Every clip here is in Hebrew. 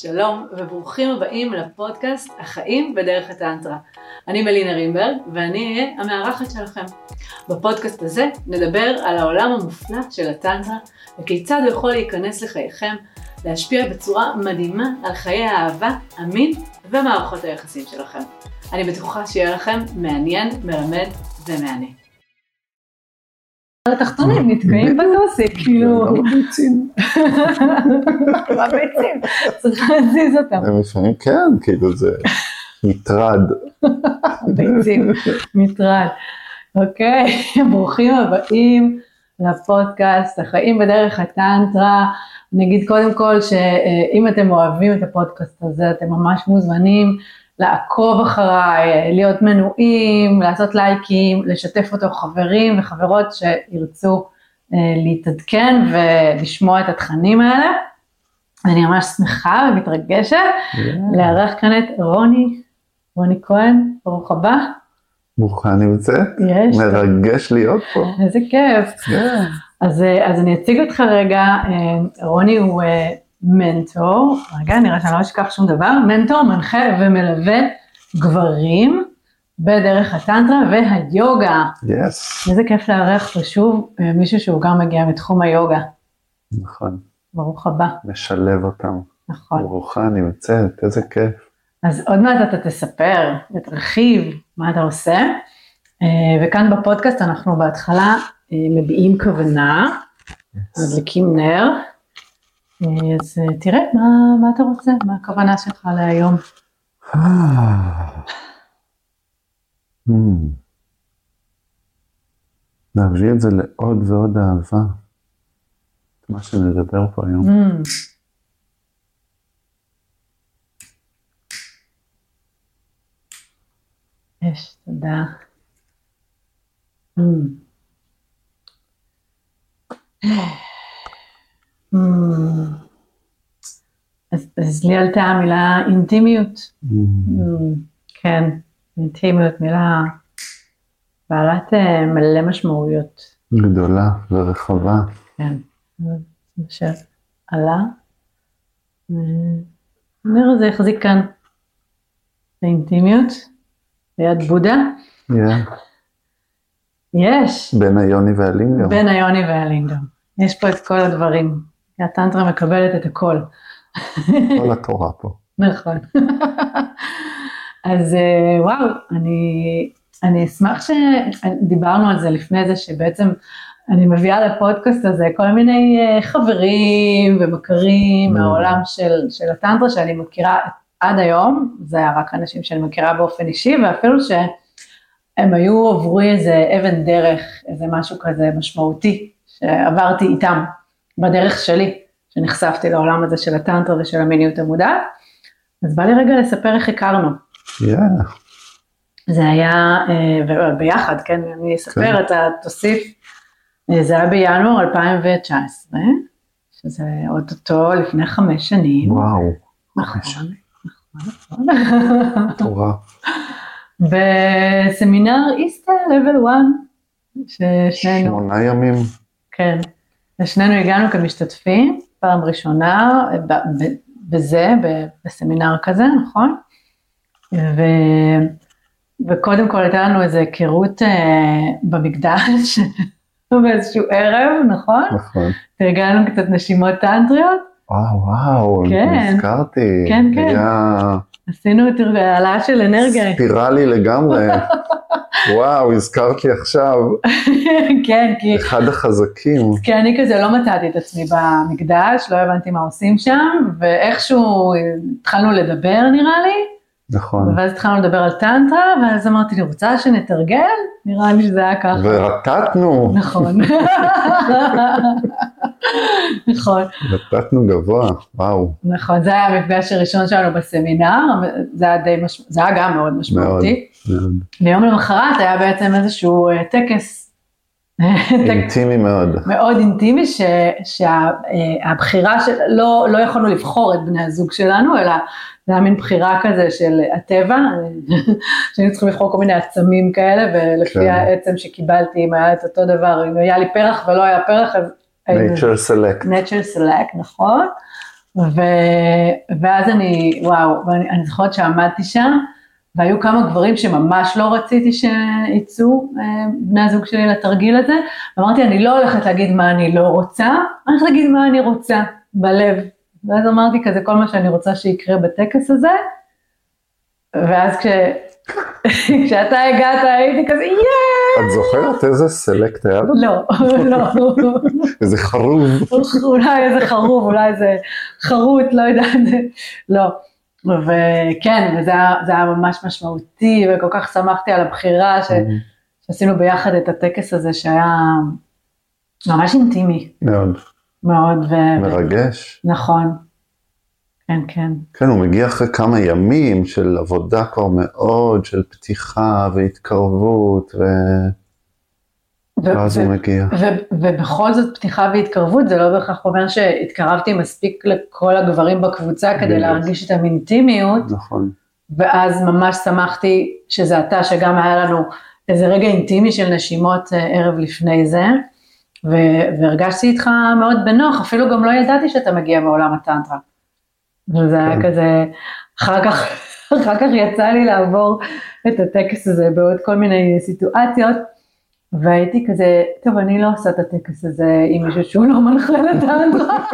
שלום וברוכים הבאים לפודקאסט החיים בדרך הטנטרה. אני מלינה רימברג ואני אהיה המארחת שלכם. בפודקאסט הזה נדבר על העולם המופלא של הטנטרה וכיצד הוא יכול להיכנס לחייכם, להשפיע בצורה מדהימה על חיי האהבה, המין ומערכות היחסים שלכם. אני בטוחה שיהיה לכם מעניין, מלמד ומהנה. התחתונים נתקעים בטוסיק, כאילו... לא ביצים. בביצים, צריך להזיז אותם. לפעמים כן, כאילו זה מטרד. ביצים, מטרד. אוקיי, ברוכים הבאים לפודקאסט החיים בדרך הטנטרה. אני אגיד קודם כל שאם אתם אוהבים את הפודקאסט הזה, אתם ממש מוזמנים לעקוב אחריי, להיות מנויים, לעשות לייקים, לשתף אותו חברים וחברות שירצו אה, להתעדכן ולשמוע את התכנים האלה. אני ממש שמחה ומתרגשת לארח כאן את רוני, רוני כהן, ברוך הבא. ברוכה נמצאת, יש. מרגש להיות פה. איזה כיף. אז, אה, אז אני אציג אותך רגע, אה, רוני הוא מנטור, רגע נראה שאני לא אשכח שום דבר, מנטור, מנחה ומלווה גברים בדרך הטנטרה והיוגה. יס, איזה כיף לארח פה שוב מישהו שהוא גם מגיע מתחום היוגה. נכון, ברוך הבא, משלב אותם. נכון. ברוכה נמצאת, איזה כיף. אז עוד מעט אתה תספר ותרחיב מה אתה עושה, אה, וכאן בפודקאסט אנחנו בהתחלה אה, מביעים כוונה, מדליקים נר, אה, אז אה, תראה מה, מה אתה רוצה, מה הכוונה שלך להיום. Hmm. להביא את זה לעוד ועוד אהבה. את מה שנדבר פה היום. Mm, יש, תודה. Mm. אז, לי עלתה המילה אינטימיות. Hmm. Mm, כן, אינטימיות, מילה בעלת אה, מלא משמעויות. גדולה ורחבה. כן, זה מה שעלה. הנר הזה החזיק כאן באינטימיות, ליד בודה. Yeah. יש, בין היוני והלינגר. בין היוני והלינגום. יש פה את כל הדברים. הטנטרה מקבלת את הכל. כל התורה פה. נכון. אז אה, וואו, אני, אני אשמח שדיברנו על זה לפני זה, שבעצם אני מביאה לפודקאסט הזה כל מיני אה, חברים ומכרים. מהעולם של, של הטנטרה שאני מכירה עד היום, זה היה רק אנשים שאני מכירה באופן אישי, ואפילו שהם היו עבורי איזה אבן דרך, איזה משהו כזה משמעותי, שעברתי איתם בדרך שלי, שנחשפתי לעולם הזה של הטנטרה ושל המיניות המודעת. אז בא לי רגע לספר איך הכרנו. יאללה. זה היה, אה, ביחד, כן, אני אספר, כן. אתה תוסיף, אה, זה היה בינואר 2019, שזה אוטוטו לפני חמש שנים. וואו. נכון, שנים. נכון, נכון. תורה. בסמינר איסטה לבל 1, ששנינו, שמונה ימים. כן, ושנינו הגענו כמשתתפים, פעם ראשונה בזה, בסמינר כזה, נכון? ו... וקודם כל הייתה לנו איזו היכרות אה, במקדש, באיזשהו ערב, נכון? נכון. והגענו קצת נשימות טנטריות, וואו, וואו, כן. נזכרתי. כן, כן. היה עשינו את העלאה של אנרגיה, ספירלי לגמרי. וואו, הזכרת לי עכשיו, כן, כי, אחד החזקים. כי אני כזה לא מצאתי את עצמי במקדש, לא הבנתי מה עושים שם, ואיכשהו התחלנו לדבר נראה לי, נכון. ואז התחלנו לדבר על טנטרה, ואז אמרתי לי, רוצה שנתרגל? נראה לי שזה היה ככה. ורטטנו, נכון. נכון, רטטנו גבוה, וואו, נכון, זה היה המפגש הראשון שלנו בסמינר, זה היה די מש... זה היה גם מאוד משמעותי. מאוד. ויום למחרת היה בעצם איזשהו אה, טקס, טקס אינטימי מאוד. מאוד אינטימי, שהבחירה של, לא, לא יכולנו לבחור את בני הזוג שלנו, אלא זה היה מין בחירה כזה של הטבע, שהיינו צריכים לבחור כל מיני עצמים כאלה, ולפי כן. העצם שקיבלתי, אם היה את אותו דבר, אם היה לי פרח ולא היה פרח, אז nature select. nature select, נכון, ו... ואז אני, וואו, ואני, אני זוכרת שעמדתי שם, והיו כמה גברים שממש לא רציתי שיצאו אה, בני הזוג שלי לתרגיל הזה, ואמרתי, אני לא הולכת להגיד מה אני לא רוצה, אני הולכת להגיד מה אני רוצה, בלב. ואז אמרתי כזה, כל מה שאני רוצה שיקרה בטקס הזה, ואז כש... כשאתה הגעת הייתי כזה, יאיי! את זוכרת איזה סלקט היה? לא, לא. איזה חרוב. אולי איזה חרוב, אולי איזה חרוט, לא יודעת, לא. וכן, וזה היה, ממש משמעותי, וכל כך שמחתי על הבחירה ש, שעשינו ביחד את הטקס הזה, שהיה ממש אינטימי. מאוד. מאוד. ו... מרגש. נכון. כן, כן. כן, הוא מגיע אחרי כמה ימים של עבודה כבר מאוד, של פתיחה והתקרבות, ו... ואז הוא מגיע. ובכל זאת פתיחה והתקרבות, זה לא בהכרח אומר שהתקרבתי מספיק לכל הגברים בקבוצה כדי להרגיש את האינטימיות. נכון. ואז ממש שמחתי שזה אתה, שגם היה לנו איזה רגע אינטימי של נשימות אה, ערב לפני זה, והרגשתי איתך מאוד בנוח, אפילו גם לא ידעתי שאתה מגיע מעולם הטנטרה. וזה היה כן. כזה, אחר כך, אחר כך יצא לי לעבור את הטקס הזה בעוד כל מיני סיטואציות. והייתי כזה, טוב, אני לא עושה את הטקס הזה עם מישהו שהוא לא מנחה לטנטרה.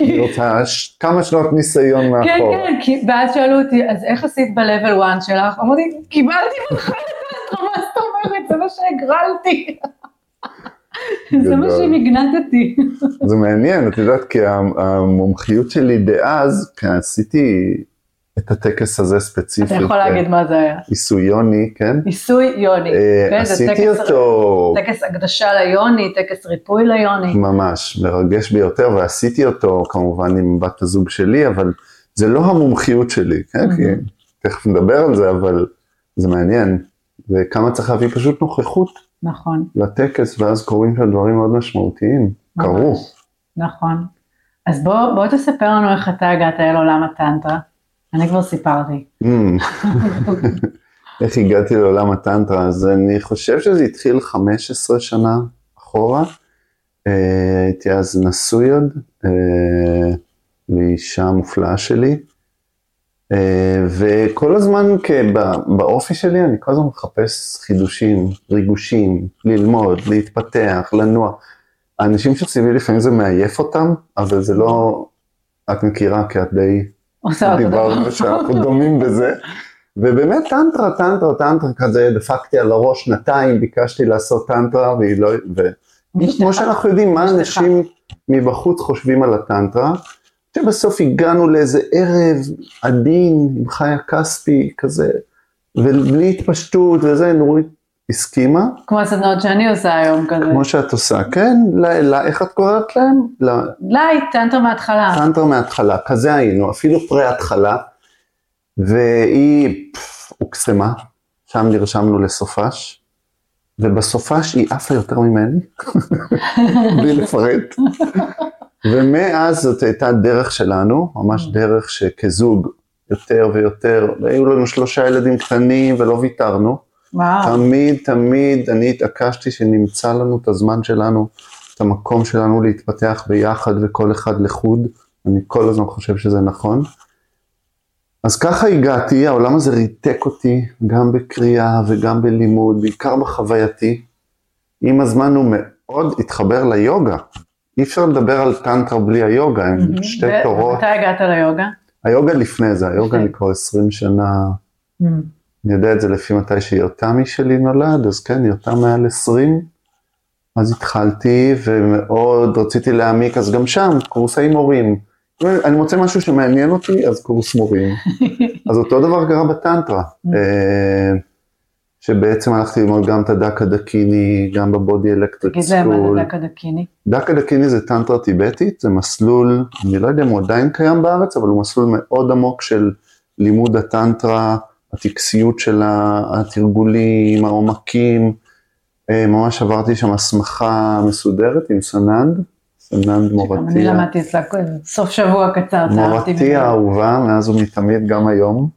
אני רוצה כמה שנות ניסיון מאחור. כן, כן, ואז שאלו אותי, אז איך עשית ב-level 1 שלך? אמרתי, קיבלתי מנחה לטנטרה, מה? זה מה שהגרלתי. זה מה שנגנתתי. זה מעניין, את יודעת, כי המומחיות שלי דאז, כי עשיתי את הטקס הזה ספציפית. אתה יכול להגיד מה זה היה. עיסוי יוני, כן? עיסוי יוני. אה, כן, עשיתי אותו. טקס הקדשה ליוני, טקס ריפוי ליוני. ממש, מרגש ביותר, ועשיתי אותו כמובן עם בת הזוג שלי, אבל זה לא המומחיות שלי, כן? כי תכף נדבר על זה, אבל זה מעניין. וכמה צריך להביא פשוט נוכחות. נכון. לטקס, ואז קורים שם דברים מאוד משמעותיים. קרו. נכון. אז בוא, בוא תספר לנו איך אתה הגעת אל עולם הטנטרה. אני כבר סיפרתי. Mm. איך הגעתי לעולם הטנטרה? אז אני חושב שזה התחיל 15 שנה אחורה. אה, הייתי אז נשוי עוד, אה, לאישה מופלאה שלי. אה, וכל הזמן באופי שלי אני כל הזמן מחפש חידושים, ריגושים, ללמוד, להתפתח, לנוע. האנשים שסביבי לפעמים זה מעייף אותם, אבל זה לא, את מכירה כי את די דיברנו שאנחנו דומים בזה. ובאמת טנטרה, טנטרה, טנטרה כזה, דפקתי על הראש שנתיים, ביקשתי לעשות טנטרה, והיא לא, וכמו שאנחנו יודעים, מה אנשים מבחוץ חושבים על הטנטרה, שבסוף הגענו לאיזה ערב עדין עם חיה כספי כזה, ובלי התפשטות וזה, נורית הסכימה. כמו הסדנאות שאני עושה היום כזה. כמו שאת עושה, כן, לא, לא, איך את קוראת להם? light, טנטרה מההתחלה. טנטרה מההתחלה, כזה היינו, אפילו פרה התחלה, והיא הוקסמה, שם נרשמנו לסופש, ובסופש היא עפה יותר ממני, בלי לפרט. ומאז זאת הייתה דרך שלנו, ממש אממ. דרך שכזוג יותר ויותר, והיו לנו שלושה ילדים קטנים ולא ויתרנו. וואו. תמיד, תמיד אני התעקשתי שנמצא לנו את הזמן שלנו, את המקום שלנו להתפתח ביחד וכל אחד לחוד. אני כל הזמן חושב שזה נכון. אז ככה הגעתי, העולם הזה ריתק אותי, גם בקריאה וגם בלימוד, בעיקר בחווייתי. עם הזמן הוא מאוד התחבר ליוגה. אי אפשר לדבר על טנטרה בלי היוגה, הם שתי תורות. ומתי הגעת ליוגה? היוגה לפני זה, היוגה אני כבר 20 שנה, אני יודע את זה לפי מתי שיותמי שלי נולד, אז כן, יותם מעל 20, אז התחלתי ומאוד רציתי להעמיק, אז גם שם, קורסי מורים. אני מוצא משהו שמעניין אותי, אז קורס מורים. אז אותו דבר קרה בטנטרה. שבעצם הלכתי ללמוד גם את הדקה דקיני, גם ב Body Electric School. תגיד להם מה זה דקה דקיני. דקה דקיני זה טנטרה טיבטית, זה מסלול, אני לא יודע אם הוא עדיין קיים בארץ, אבל הוא מסלול מאוד עמוק של לימוד הטנטרה, הטקסיות שלה, התרגולים, העומקים. אה, ממש עברתי שם הסמכה מסודרת עם סננד, סננד מורתי. אני למדתי אצלה סוף שבוע קצר. מורתי האהובה, מאז ומתמיד, גם היום.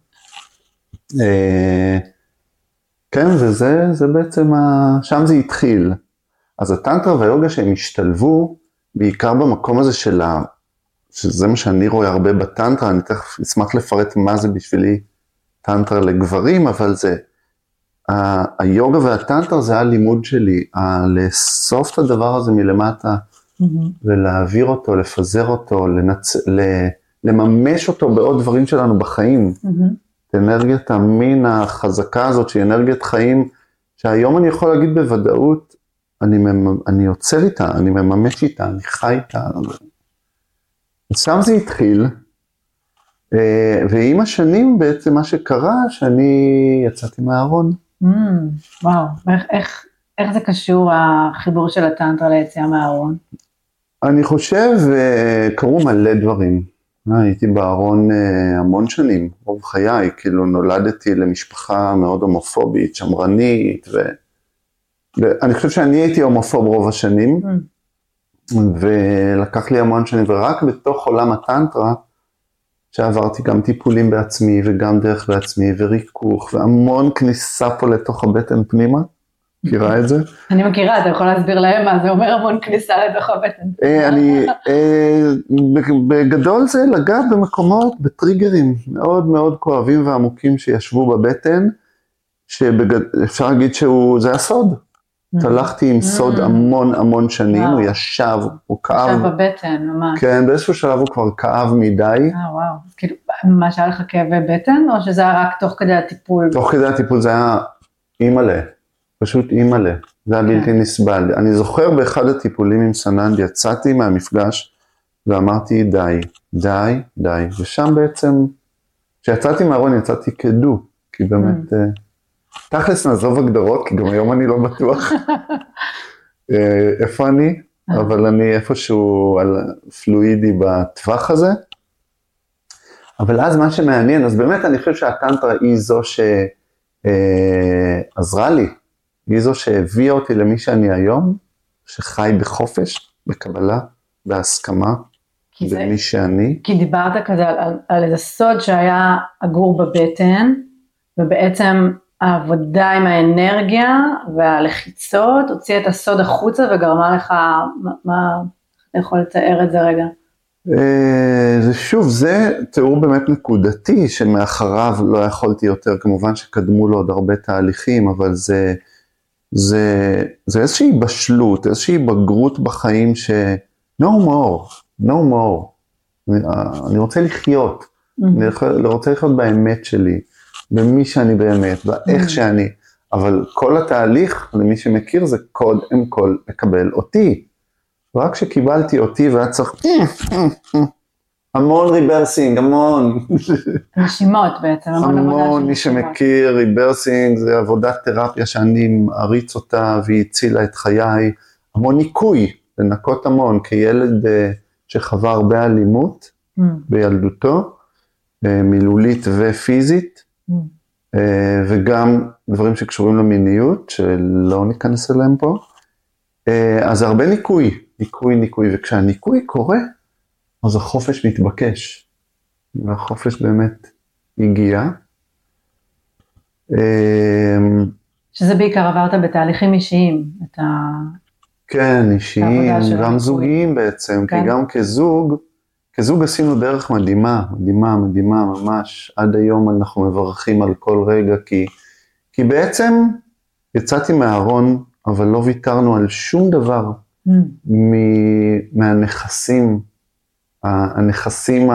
כן, וזה זה בעצם, ה... שם זה התחיל. אז הטנטרה והיוגה שהם השתלבו, בעיקר במקום הזה של שזה מה שאני רואה הרבה בטנטרה, אני תכף אשמח לפרט מה זה בשבילי טנטרה לגברים, אבל זה, ה- היוגה והטנטרה זה הלימוד שלי, ה- לאסוף את הדבר הזה מלמטה מהמם. ולהעביר אותו, לפזר אותו, לנצ... ל- לממש אותו בעוד דברים שלנו בחיים. מהמם. את אנרגיית המין החזקה הזאת, שהיא אנרגיית חיים, שהיום אני יכול להגיד בוודאות, אני, ממ... אני יוצר איתה, אני מממש איתה, אני חי איתה. שם זה התחיל, אה, ועם השנים בעצם מה שקרה, שאני יצאתי מהארון. מהמם. וואו, איך- איך- איך זה קשור החיבור של הטנטרה ליציאה מהארון? אני חושב, אה, קרו מלא דברים. אה, הייתי בארון אה, המון שנים, רוב חיי, כאילו נולדתי למשפחה מאוד הומופובית, שמרנית, ו... ואני חושב שאני הייתי הומופוב רוב השנים, מהמם. ולקח לי המון שנים, ורק בתוך עולם הטנטרה, שעברתי גם טיפולים בעצמי וגם דרך בעצמי וריכוך והמון כניסה פה לתוך הבטן פנימה, מכירה את זה? אני מכירה, אתה יכול להסביר להם מה זה אומר המון כניסה לתוך הבטן. אה, אני, אה, בגדול זה לגעת במקומות, בטריגרים מאוד מאוד כואבים ועמוקים שישבו בבטן, שאפשר להגיד שהוא, זה הסוד. הלכתי עם סוד Mm. המון המון שנים. הוא ישב, הוא כאב, עכשיו בבטן, ממש. כן, באיזשהו שלב הוא כבר כאב מדי, אה, וואו. כאילו, ממש היה לך כאבי בטן, או שזה היה רק תוך כדי הטיפול? תוך כדי הטיפול זה היה אימא'לה, פשוט אימא'לה, זה היה כן. בלתי נסבל. אני זוכר באחד הטיפולים עם סננד, יצאתי מהמפגש ואמרתי די, די, די, ושם בעצם, כשיצאתי מהארון יצאתי כדו, כי באמת, אה, תכלס נעזוב הגדרות, כי גם היום אני לא בטוח אה, איפה אני, אבל אני איפשהו על פלואידי בטווח הזה. אבל אז מה שמעניין, אז באמת אני חושב שהטנטרה היא זו שעזרה לי, היא זו שהביאה אותי למי שאני היום, שחי בחופש, בקבלה, בהסכמה, כי זה- במי שאני. כי דיברת כזה על, על, על איזה סוד שהיה אגור בבטן, ובעצם העבודה עם האנרגיה והלחיצות הוציאה את הסוד החוצה וגרמה לך, מה, מה אתה יכול לתאר את זה רגע? אה, זה שוב, זה תיאור באמת נקודתי, שמאחריו לא יכולתי יותר, כמובן שקדמו לו עוד הרבה תהליכים, אבל זה, זה, זה איזושהי בשלות, איזושהי בגרות בחיים ש... no more, no more. אני, אני רוצה לחיות, אני יכול- רוצה לחיות באמת שלי, במי שאני באמת, באיך Mm. שאני, אבל כל התהליך, למי שמכיר, זה קודם כל לקבל אותי. רק כשקיבלתי אותי והיה צריך המון ריברסינג, המון, נשימות בעצם, המון עבודה של המון, מי. שמכיר, rebirthing זה עבודת תרפיה שאני מעריץ אותה והיא הצילה את חיי, המון ניקוי, לנקות המון, כילד אה, שחווה הרבה אלימות אממ, בילדותו, אה, מילולית ופיזית, אממ, אה, וגם דברים שקשורים למיניות, שלא ניכנס אליהם פה. אז הרבה ניקוי, ניקוי, ניקוי, וכשהניקוי קורה, אז החופש מתבקש. והחופש באמת הגיע. אה, שזה בעיקר עברת בתהליכים אישיים, את ה... כן, אישיים, גם. זוגיים בעצם, כן. כי גם כזוג, כזוג עשינו דרך מדהימה, מדהימה, מדהימה ממש. עד היום אנחנו מברכים על כל רגע, כי, כי בעצם יצאתי מהארון, אבל לא ויתרנו על שום דבר Mm, מ- מהנכסים, הנכסים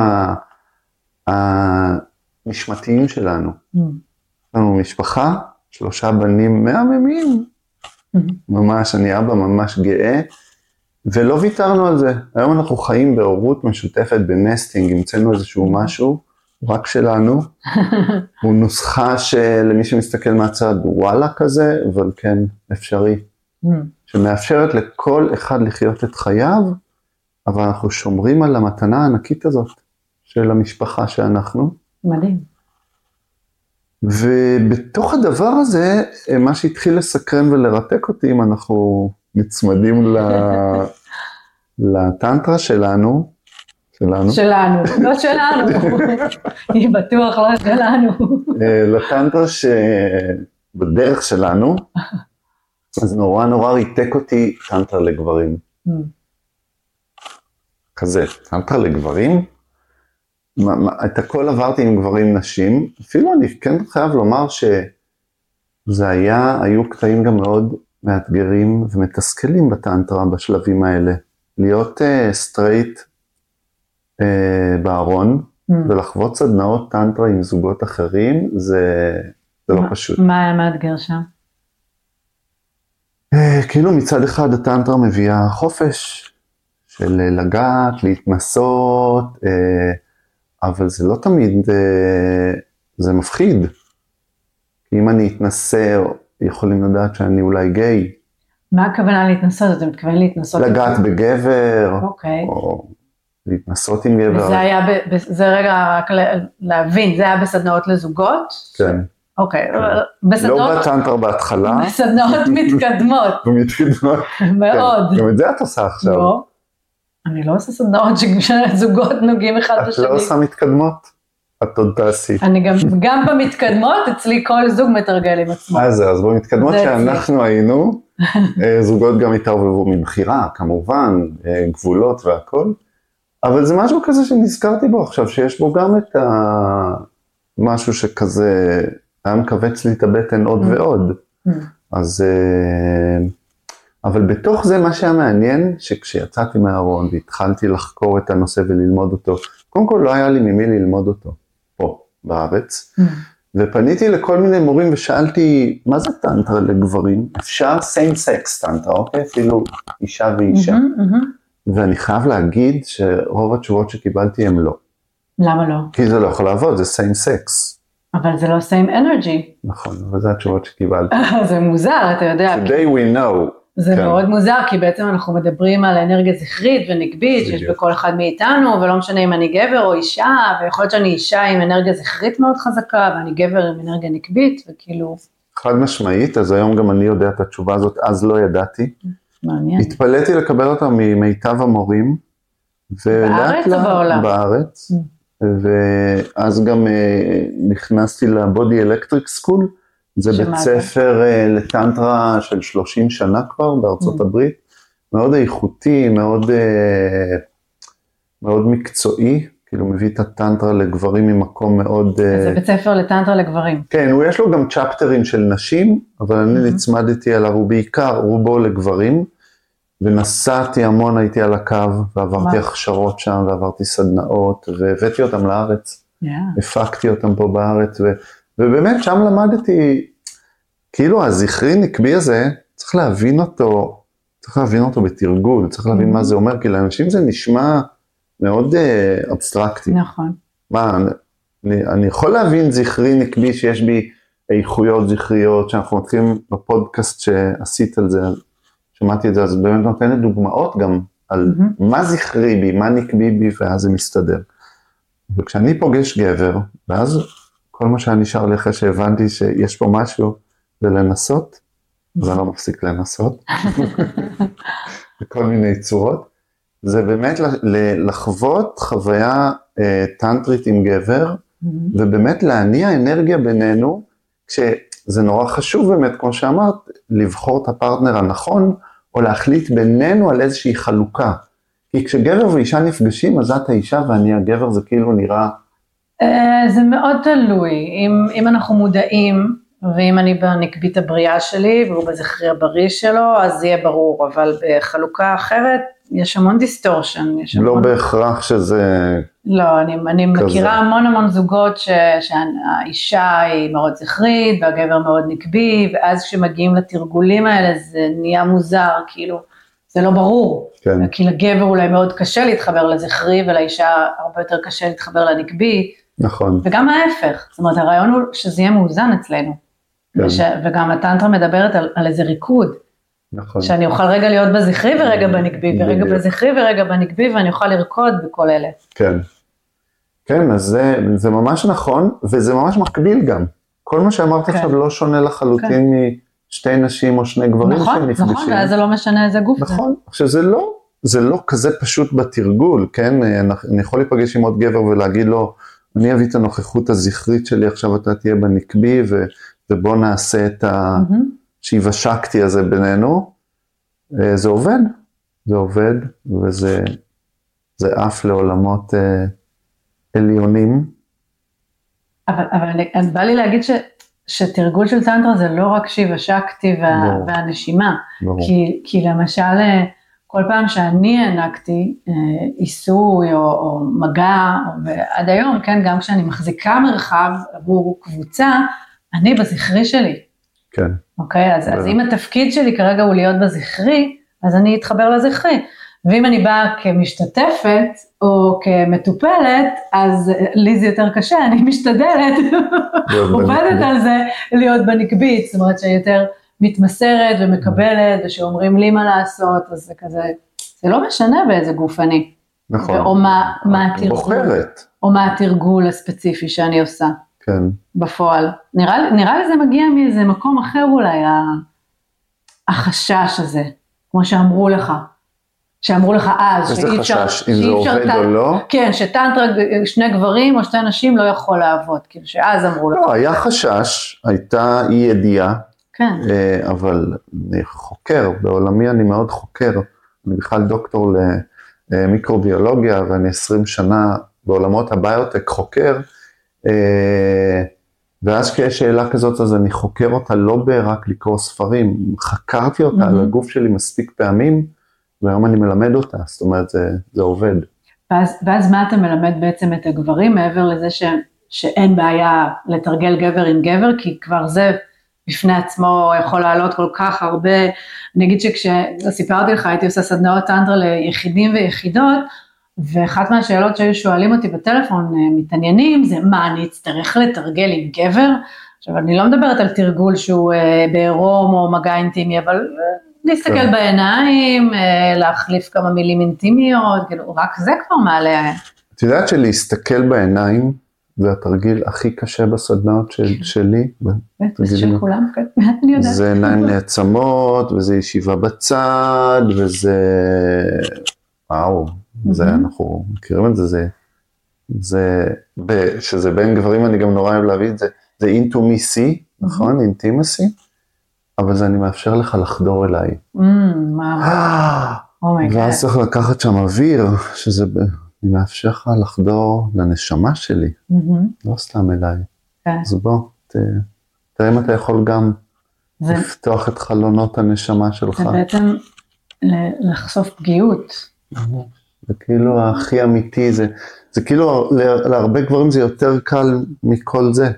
הנשמתיים שלנו. mm, יש לנו משפחה, שלושה בנים מהממים, mm. ממש, אני אבא ממש גאה, ולא ויתרנו על זה. היום אנחנו חיים בהורות משותפת בנסטינג, המצאנו איזשהו משהו, רק שלנו. הוא נוסחה שלמי שמסתכל מהצד, וואלה כזה, אבל כן, אפשרי. Mm, שמאפשרת לכל אחד לחיות את חייו, אבל אנחנו שומרים על המתנה הענקית הזאת של המשפחה שאנחנו. מדהים. ובתוך הדבר הזה, מה שהתחיל לסקרן ולרתק אותי, אם אנחנו נצמדים ל... לטנטרה שלנו, שלנו, שלנו, לא שלנו, היא בטוח לא שלנו. אה, לטנטרה שבדרך שלנו, אז נורא נורא ריתק אותי טנטרה לגברים. כזה, טנטרה לגברים, מה, מה, את הכל עברתי עם גברים נשים, אפילו אני כן חייב לומר שזה היה, היו קטעים גם מאוד מאתגרים ומתסכלים בטנטרה בשלבים האלה. להיות סטרייט אה, אה, בארון אממ. ולחוות סדנאות טנטרה עם זוגות אחרים, זה, זה לא פשוט. מה היה מאתגר שם? Uh, כאילו מצד אחד הטנטרה מביאה חופש של לגעת, להתנסות, uh, אבל זה לא תמיד, uh, זה מפחיד. אם אני אתנסה, יכולים לדעת שאני אולי גיי. מה הכוונה להתנסות? אתה מתכוון להתנסות? לגעת בגבר, אוקיי. או להתנסות עם גבר. וזה היה, ב, זה רגע רק להבין, זה היה בסדנאות לזוגות? כן. אוקיי, כן. בסדנאות, לא בטנטרה בהתחלה. בסדנאות מתקדמות, ומתקדמות. מאוד. כן, גם את זה את עושה עכשיו. לא, אני לא עושה סדנאות שזוגות נוגעים אחד את בשני. לא עושה מתקדמות? את עוד תעשי. אני גם, גם במתקדמות, אצלי כל זוג מתרגל עם עצמו. אז זהו, אז במתקדמות זה. שאנחנו היינו, אה, זוגות גם התערבבו מבחירה, כמובן, אה, גבולות והכל, אבל זה משהו כזה שנזכרתי בו עכשיו, שיש בו גם את ה... משהו שכזה היה מכווץ לי את הבטן עוד Mm. ועוד. Mm. אז... אבל בתוך זה מה שהיה מעניין, שכשיצאתי מהארון והתחלתי לחקור את הנושא וללמוד אותו, קודם כל לא היה לי ממי ללמוד אותו, פה, בארץ. Mm. ופניתי לכל מיני מורים ושאלתי, מה זה טנטרה לגברים? אפשר same sex טנטרה, אוקיי? אפילו אישה ואישה. מהמם, מהמם. ואני חייב להגיד שרוב התשובות שקיבלתי הם לא. למה לא? כי זה לא יכול לעבוד, זה same sex. אבל זה לא same energy. נכון, אבל זה התשובות שקיבלתי. זה מוזר, אתה יודע. Today we know. זה כן. מאוד מוזר, כי בעצם אנחנו מדברים על אנרגיה זכרית ונקבית שיש. בכל אחד מאיתנו, ולא משנה אם אני גבר או אישה, ויכול להיות שאני אישה עם אנרגיה זכרית מאוד חזקה, ואני גבר עם אנרגיה נקבית, וכאילו, חד משמעית, אז היום גם אני יודע את התשובה הזאת, אז לא ידעתי. מעניין. התפלאתי לקבל אותה ממיטב המורים. בארץ או בעולם? בארץ. Mm. ואז גם אה, נכנסתי לבודי אלקטריק סקול, זה בית? ספר אה, לטנטרה של 30 שנה כבר בארצות Mm. הברית, מאוד איכותי, מאוד, אה, מאוד מקצועי, כאילו מביא את הטנטרה לגברים ממקום מאוד... אה, זה בית ספר לטנטרה לגברים. כן, הוא יש לו גם צ'פטרים של נשים, אבל אני Mhm. נצמדתי עליו, הוא בעיקר, רובו לגברים, ונסעתי המון, הייתי על הקו, ועברתי? הכשרות שם, ועברתי סדנאות, והבאתי אותם לארץ, Yeah. הפקתי אותם פה בארץ, ו, ובאמת שם למדתי, כאילו הזכרי נקבי הזה, צריך להבין אותו, צריך להבין אותו בתרגול, צריך להבין. מה זה אומר, כי לאנשים זה נשמע מאוד אה, אבסטרקטי. נכון. מה, אני, אני יכול להבין זכרי נקבי שיש בי איכויות זכריות, שאנחנו מתחילים בפודקאסט שעשית על זה, שמעתי את זה, אז באמת נותנת דוגמאות גם על מהמם. מה זכרי בי, מה נקבי בי, ואז זה מסתדר. וכשאני פוגש גבר, ואז כל מה שהיה נשאר לי אחרי שהבנתי שיש פה משהו, זה לנסות, אז אני לא מפסיק לנסות, בכל מיני צורות. זה באמת לחוות חוויה אה, טנטרית עם גבר, מהמם. ובאמת להניע אנרגיה בינינו, כשזה נורא חשוב באמת, כמו שאמרת, לבחור את הפרטנר הנכון, או להחליט בינינו על איזושהי חלוקה. כי כשגבר ואישה נפגשים, אז את האישה ואני הגבר, זה כאילו נראה, אה, זה מאוד תלוי, אם, אם אנחנו מודעים, ואם אני בנקבי הבריא שלי והוא בזכרי הבריא שלו, אז זה יהיה ברור, אבל בחלוקה אחרת יש המון distortion, יש לא המון... בהכרח שזה, לא, אני, אני כזה. מכירה המון המון זוגות ש, שהאישה היא מאוד זכרית והגבר מאוד נקבי, ואז כשמגיעים לתרגולים האלה זה נהיה מוזר, כאילו, זה לא ברור. כן, כי לגבר אולי מאוד קשה להתחבר לזכרי ולאישה הרבה יותר קשה להתחבר לנקבי, נכון, וגם ההפך, זאת אומרת הרעיון הוא שזה יהיה מאוזן אצלנו. כן. וש, וגם הטנטרה מדברת על, על איזה ריקוד, נכון. שאני אוכל רגע להיות בזכרי ורגע בנקבי, ורגע בדיוק. בזכרי ורגע בנקבי, ואני אוכל לרקוד בכל אלה. כן. כן, אז זה, זה ממש נכון, וזה ממש מקביל גם. כל מה שאמרת כן. עכשיו לא שונה לחלוטין משתי נשים או שני גברים נכון, שנפגשים. נכון, ואז זה לא משנה איזה גוף זה. נכון, עכשיו זה לא, זה לא כזה פשוט בתרגול, כן? אני יכול להיפגש עם עוד גבר ולהגיד לו, אני אביא את הנוכחות הזכרית שלי, עכשיו אתה תהיה בנקבי, ו, ובוא נעשה את מהמם. השיוושקתי הזה בינינו. אה, זה עובד, זה עובד, וזה זה עף לעולמות אה, עליונים. אבל, אבל אני, אני בא לי להגיד ש, שתרגול של טנטרה זה לא רק שיבה שקטי וה, ברור. והנשימה, ברור. כי, כי למשל אה, כל פעם שאני הענקתי אה, עיסוי או, או מגע, ועד היום, כן, גם כשאני מחזיקה מרחב עבור קבוצה, אני בזכרי שלי, כן, אוקיי? אז, אז. אם התפקיד שלי כרגע הוא להיות בזכרי, אז אני אתחבר לזכרי. ואם אני באה כמשתתפת או כמטופלת, אז אה, לי זה יותר קשה, אני משתדלת, עובדת. על זה להיות בנקבית, זאת אומרת שיותר מתמסרת ומקבלת, ושאומרים לי מה לעשות, אז זה כזה, זה לא משנה באיזה גוף אני, נכון. או מה- מה התרגול. בוחרת, או מה התרגול הספציפי שאני עושה. כן. בפועל. נראה, נראה לי זה מגיע מאיזה מקום אחר אולי, החשש הזה, כמו שאמרו לך, שאמרו לך אז, איזה שאי אפשר, חשש, אם זה עובד או לא? כן, שטנטרה שני גברים או שתי נשים לא יכול לעבוד, כאילו שאז אמרו לך, לא, היה חשש, הייתה אי ידיעה, כן, אה, אבל אני חוקר, בעולמי אני מאוד חוקר, אני בכלל דוקטור למיקרוביולוגיה ואני 20 שנה בעולמות הביוטק חוקר, אה, ואז כשיש שאלה כזאת אז אני חוקר אותה לא ברק לקרוא ספרים, חקרתי אותה על. הגוף שלי מספיק פעמים, והיום אני מלמד אותה, זאת אומרת זה, זה עובד. ואז, ואז מה אתה מלמד בעצם את הגברים מעבר לזה ש, שאין בעיה לתרגל גבר עם גבר, כי כבר זה בפני עצמו יכול לעלות כל כך הרבה, אני אגיד שכשסיפרתי לך הייתי עושה סדנאות טנטרה ליחידים ויחידות, ואחת מהשאלות שהיו שואלים אותי בטלפון, אה, מתעניינים, זה מה אני אצטרך לתרגל עם גבר? עכשיו אני לא מדברת על תרגול שהוא אה, בעירום או מגע אינטימי, אבל אה, להסתכל כן. בעיניים, אה, להחליף כמה מילים אינטימיות, כאילו רק זה כבר מעלה, את יודעת שלהסתכל בעיניים זה התרגיל הכי קשה בסדנאות של, שלי, בטח של. כולם, כן, אני יודעת. זה עיניים נעצמות, וזה ישיבה בצד, וזה... וואו, זה. אנחנו מכירים את זה, זה... זה... שזה בין גברים, אני גם נורא אוהב להביא את זה, זה אינטומיסי, נכון? אינטימסי, אבל זה אני מאפשר לך לחדור אליי. מה, Oh my God. ואז צריך לקחת שם אוויר, שזה... אני מאפשר לך לחדור לנשמה שלי, לא סתם אליי. כן. אז בוא, ת, תראה אם אתה יכול גם זה לפתוח את חלונות הנשמה שלך. זה בעצם לחשוף פגיעות. זה כאילו הכי אמיתי, זה, זה כאילו לה- להרבה גברים זה יותר קל מכל זה.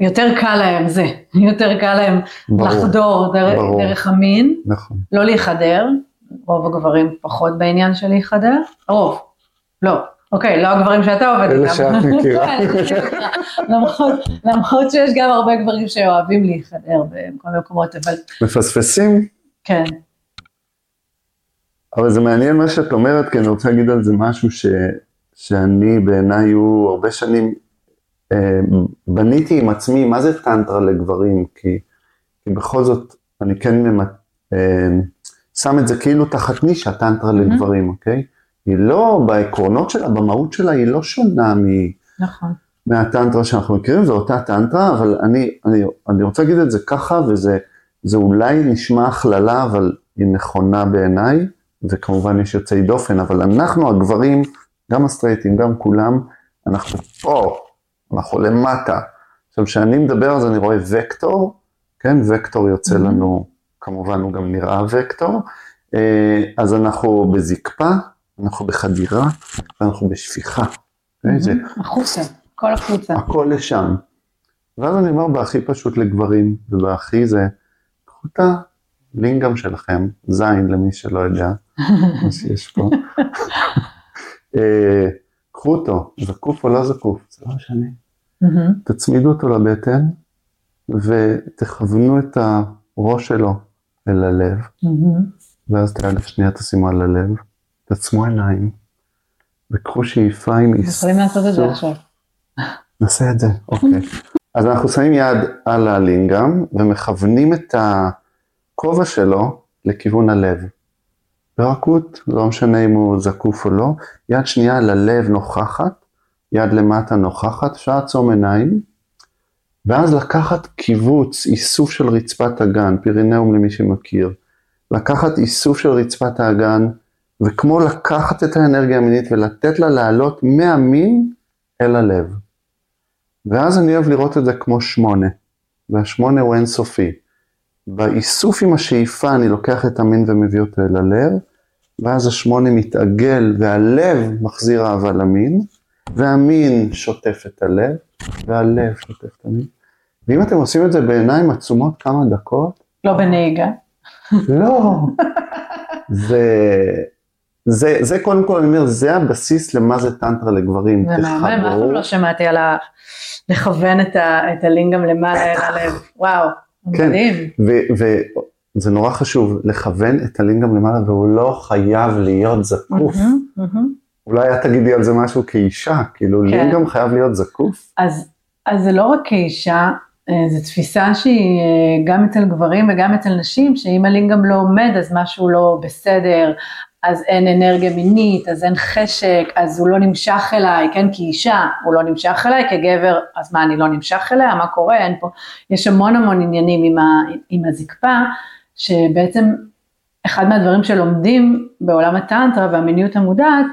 יותר קל להם זה, יותר קל להם ברור, לחדור דרך, ברור. דרך המין, נכון. לא להיחדר, רוב הגברים פחות בעניין של להיחדר, רוב, לא, אוקיי, לא הגברים שאתה עובד אלה איתם. שאת מכירה. למרות, למרות שיש גם הרבה גברים שאוהבים להיחדר בכל מקומות, אבל מפספסים, כן, אבל זה מעניין מה שאת אומרת, כי אני רוצה להגיד על זה משהו ש, שאני בעיניי הוא הרבה שנים, אה, בניתי עם עצמי, מה זה טנטרה לגברים? כי, כי בכל זאת, אני כן ממ- אה, שם את זה כאילו תחת נישה, טנטרה לגברים, אוקיי? היא לא, בעקרונות שלה, במהות שלה, היא לא שונה מ... נכון, מהטנטרה שאנחנו מכירים, זו אותה טנטרה, אבל אני, אני, אני רוצה להגיד את זה ככה, וזה זה אולי נשמע הכללה, אבל היא נכונה בעיניי, וכמובן יש יוצאי דופן, אבל אנחנו הגברים, גם הסטרייטים, גם כולם, אנחנו פה, אנחנו למטה. עכשיו, כשאני מדבר אז אני רואה וקטור, כן, וקטור יוצא. לנו, כמובן הוא גם נראה וקטור, אה, אז אנחנו בזקפה, אנחנו בחדירה, ואנחנו בשפיכה. זה החוצה, כל החוצה. הכל לשם. ואז אני אומר בהכי פשוט לגברים, ובהכי זה, קחו את הלינגאם שלכם, זין למי שלא יודע, מה שיש פה. אה, קחו אותו, זקוף או לא זקוף, זה לא משנה. תצמידו אותו לבטן, ותכוונו את הראש שלו אל הלב, מהמם. ואז את היד השנייה תשימו על הלב, תעצמו עיניים, וקחו שאיפה עם יכולים לעשות את זה עכשיו. נעשה את זה, אוקיי. אז אנחנו שמים יד על הלינגאם ומכוונים את הכובע שלו לכיוון הלב. ברכות, לא משנה אם הוא זקוף או לא, יד שנייה על הלב נוכחת, יד למטה נוכחת, אפשר לעצום עיניים, ואז לקחת קיבוץ, איסוף של רצפת הגן, פירינאום למי שמכיר, לקחת איסוף של רצפת האגן וכמו לקחת את האנרגיה המינית ולתת לה לעלות מהמין אל הלב. ואז אני אוהב לראות את זה כמו שמונה, והשמונה הוא אינסופי. באיסוף עם השאיפה אני לוקח את המין ומביא אותו אל הלב, ואז השמונה מתעגל והלב מחזיר אהבה למין, והמין שוטף את הלב, והלב שוטף את המין. ואם אתם עושים את זה בעיניים עצומות כמה דקות, לא בנהיגה. לא, זה, זה, זה קודם כל, אני אומר, זה הבסיס למה זה טנטרה לגברים. זה מהמם, אף פעם לא שמעתי על ה... לכוון את, ה... את הלינגאם למעלה אל הלב. וואו, כן. מדהים. וזה נורא חשוב, לכוון את הלינגאם למעלה, והוא לא חייב להיות זקוף. אולי את תגידי על זה משהו כאישה, כאילו כן. לינגאם חייב להיות זקוף. אז, אז זה לא רק כאישה, אה, זו תפיסה שהיא אה, גם אצל גברים וגם אצל נשים, שאם הלינגאם לא עומד אז משהו לא בסדר, אז אין אנרגיה מינית, אז אין חשק, אז הוא לא נמשך אליי, כן, כאישה, הוא לא נמשך אליי, כגבר, אז מה, אני לא נמשך אליה, מה קורה, אין פה, יש המון המון עניינים עם, ה, עם הזקפה, שבעצם אחד מהדברים שלומדים בעולם הטנטרה והמיניות המודעת,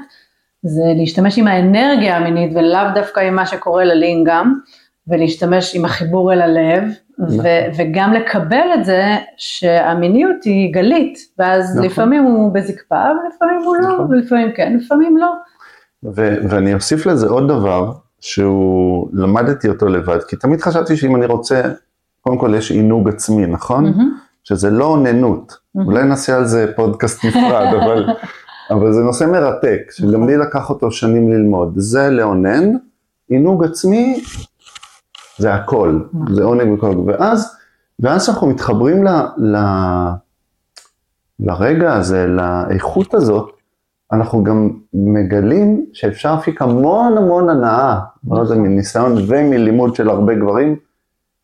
זה להשתמש עם האנרגיה המינית ולאו דווקא עם מה שקורה ללינגאם, ולהשתמש עם החיבור אל הלב, נכון. ו- וגם לקבל את זה שהמיניות היא גלית, ואז נכון. לפעמים הוא בזקפה, ולפעמים הוא לא, נכון. ולפעמים כן, לפעמים לא. ו- ואני אוסיף לזה עוד דבר, שהוא, למדתי אותו לבד, כי תמיד חשבתי שאם אני רוצה, קודם כל יש עינוג עצמי, נכון? מהמם, שזה לא אוננות, מהמם. אולי נעשה על זה פודקאסט נפרד, אבל, אבל זה נושא מרתק, שגם לי לקח אותו שנים ללמוד. זה לאונן, עינוג עצמי זה הכל. זה עונג וכל, ואז, ואז אנחנו מתחברים ל, ל, לרגע הזה, לאיכות הזאת, אנחנו גם מגלים שאפשר להפיק המון המון הנאה, לא יודע, מניסיון ומלימוד של הרבה גברים,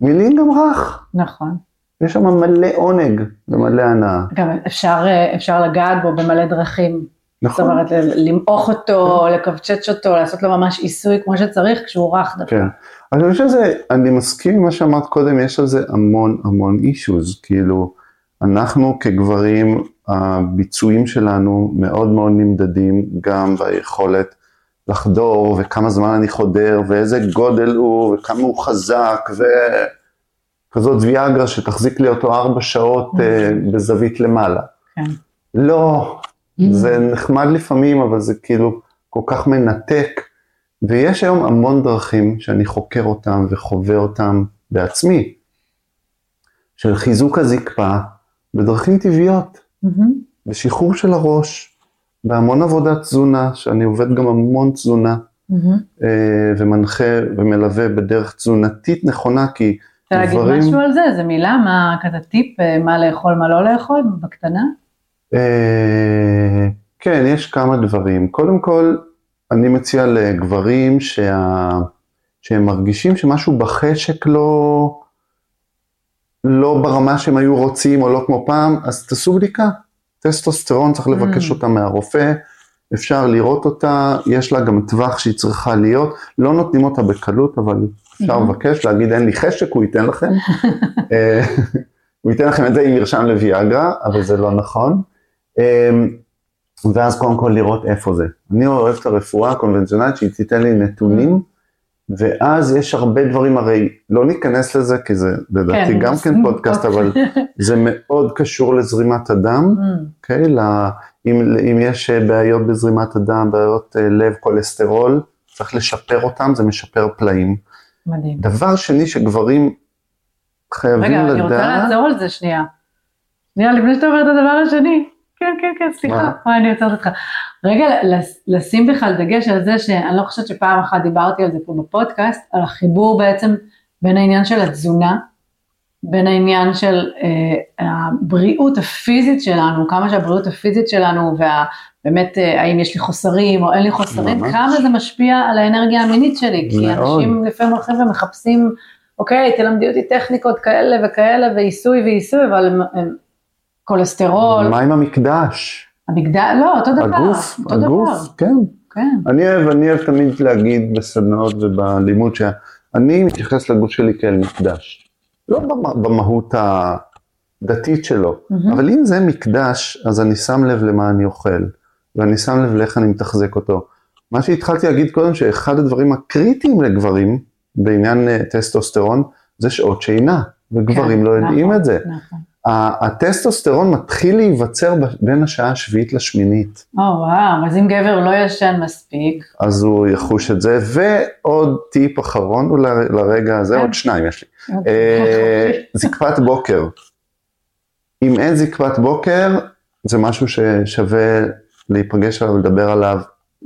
מילים גם רך. נכון. יש שם מלא עונג ומלא הנאה. גם אפשר, אה, אפשר לגעת בו במלא דרכים. זאת נכון? אומרת, ל- למעוך אותו, לקבצ'ץ' אותו, לעשות לו ממש עיסוי כמו שצריך, כשהוא רך דווקא. כן. אז אני חושב שזה, אני מסכים עם מה שאמרת קודם, יש על זה המון המון אישוז, כאילו, אנחנו כגברים, הביצועים שלנו מאוד מאוד נמדדים גם ביכולת לחדור, וכמה זמן אני חודר, ואיזה גודל הוא, וכמה הוא חזק, וכזאת ויאגרה שתחזיק לי אותו ארבע שעות אה, בזווית למעלה. כן. לא, זה נחמד לפעמים, אבל זה כאילו כל כך מנתק. ויש היום המון דרכים שאני חוקר אותם וחווה אותם בעצמי, של חיזוק הזקפה בדרכים טבעיות, מהמם, בשחרור של הראש, בהמון עבודת תזונה, שאני עובד גם המון תזונה. אה, ומנחה ומלווה בדרך תזונתית נכונה, כי רוצה להגיד דברים- משהו על זה? איזה מילה? מה כזה טיפ? אה, מה לאכול, מה לא לאכול? בקטנה? אה, כן, יש כמה דברים. קודם כל, אני מציע לגברים שה... שהם מרגישים שמשהו בחשק לא, לא ברמה שהם היו רוצים או לא כמו פעם, אז תעשו בדיקה. טסטוסטרון צריך לבקש Mm. אותה מהרופא, אפשר לראות אותה, יש לה גם טווח שהיא צריכה להיות, לא נותנים אותה בקלות, אבל אפשר Mhm. לבקש, להגיד אין לי חשק, הוא ייתן לכם. אה, הוא ייתן לכם את זה עם מרשם לוויאגרה, אבל זה לא נכון. אה, ואז קודם כל לראות איפה זה. אני אוהב את הרפואה הקונבנציונלית שהיא תיתן לי נתונים, ואז יש הרבה דברים, הרי לא ניכנס לזה, כי זה לדעתי כן, גם כן פודקאסט, אבל זה מאוד קשור לזרימת הדם, מהמם, אוקיי? ל- אם, אם יש בעיות בזרימת הדם, בעיות אה, לב, כולסטרול, צריך לשפר אותם, זה משפר פלאים. מדהים. דבר שני שגברים חייבים רגע, לדעת, אני רוצה לעצור על זה שנייה. שנייה, לפני שאתה אומר את הדבר השני. כן, כן, כן, סליחה, מה? אני עוצרת אותך. רגע, לשים בכלל דגש על זה שאני לא חושבת שפעם אחת דיברתי על זה פה בפודקאסט, על החיבור בעצם בין העניין של התזונה, בין העניין של אה, הבריאות הפיזית שלנו, כמה שהבריאות הפיזית שלנו, ובאמת אה, האם יש לי חוסרים או אין לי חוסרים, ממש. כמה זה משפיע על האנרגיה המינית שלי, כי מאוד. אנשים לפעמים הולכים ומחפשים, אוקיי, תלמדי אותי טכניקות כאלה וכאלה, ועיסוי ועיסוי, אבל הם, הם כולסטרול, מה עם המקדש? המגדל, לא, אותו דבר, הגוף, אותו הגוף, דבר, כן. כן, אני אוהב, אני אוהב תמיד להגיד בסדנאות ובלימוד שאני מתייחס לגוף שלי כאל מקדש. לא במ- במהות הדתית שלו, מהמם. אבל אם זה מקדש, אז אני שם לב למה אני אוכל. ואני שם לב לאיך אני מתחזק אותו. מה שהתחלתי להגיד קודם, שאחד הדברים הקריטיים לגברים בעניין אה, טסטוסטרון, זה שעות שינה, וגברים כן, לא יודעים נכון, את זה. נכון. הטסטוסטרון מתחיל להיווצר בין השעה השביעית לשמינית, או וואו, אז אם גבר לא ישן מספיק, אז הוא יחוש את זה, ועוד טיפ אחרון ל- לרגע הזה, כן. עוד שניים יש לי. אה, זקפת בוקר. אם אין זקפת בוקר, זה משהו ששווה להיפגש עליו ולדבר עליו,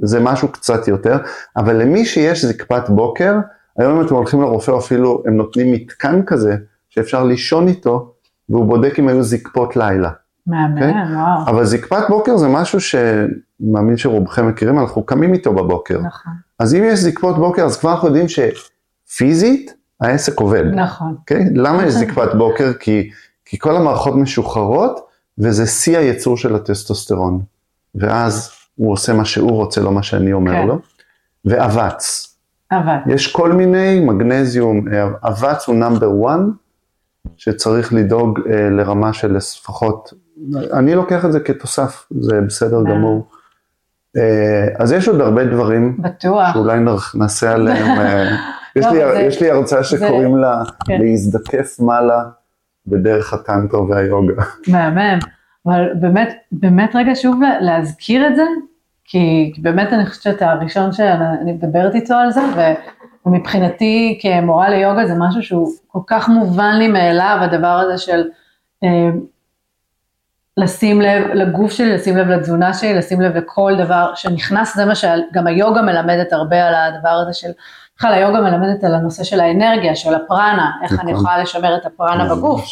זה משהו קצת יותר, אבל למי שיש זקפת בוקר, היום אם אתם הולכים לרופא אפילו, הם נותנים מתקן כזה, שאפשר לישון איתו, והוא בודק אם היו זקפות לילה. מהמם, אוקיי? וואו, אבל זקפת בוקר זה משהו שמאמין שרובכם מכירים, אנחנו קמים איתו בבוקר. נכון, אז אם יש זקפות בוקר, אז כבר אנחנו יודעים שפיזית העסק עובד. נכון, אוקיי? למה יש זקפת בוקר? כי, כי כל המערכות משוחררות, וזה שיא הייצור של הטסטוסטרון. ואז הוא עושה מה שהוא רוצה, לא מה שאני אומר כן. לו. ואבץ. אבל, יש כל מיני, מגנזיום, אה, אבץ הוא נאמבר 1, שצריך לדאוג אה, לרמה של לפחות, אני לוקח את זה כתוסף, זה בסדר אה. גמור. אה, אז יש עוד הרבה דברים בטוח, שאולי נעשה עליהם, אה, יש, לא, לי, זה- יש לי הרצאה שקוראים לה כן. להזדקף מעלה בדרך הטנטרה והיוגה. מהמם, אבל באמת, באמת רגע שוב לה- להזכיר את זה, כי באמת אני חושבת שאתה הראשון שאני מדברת איתו על זה, ו- ומבחינתי כמורה ליוגה זה משהו שהוא כל כך מובן לי מאליו, הדבר הזה של אה, לשים לב לגוף שלי, לשים לב לתזונה שלי, לשים לב לכל דבר שנכנס, זה מה שגם היוגה מלמדת הרבה על הדבר הזה של, בכלל היוגה מלמדת על הנושא של האנרגיה, של הפרנה, איך אני נכון. יכולה לשמר את הפרנה בגוף.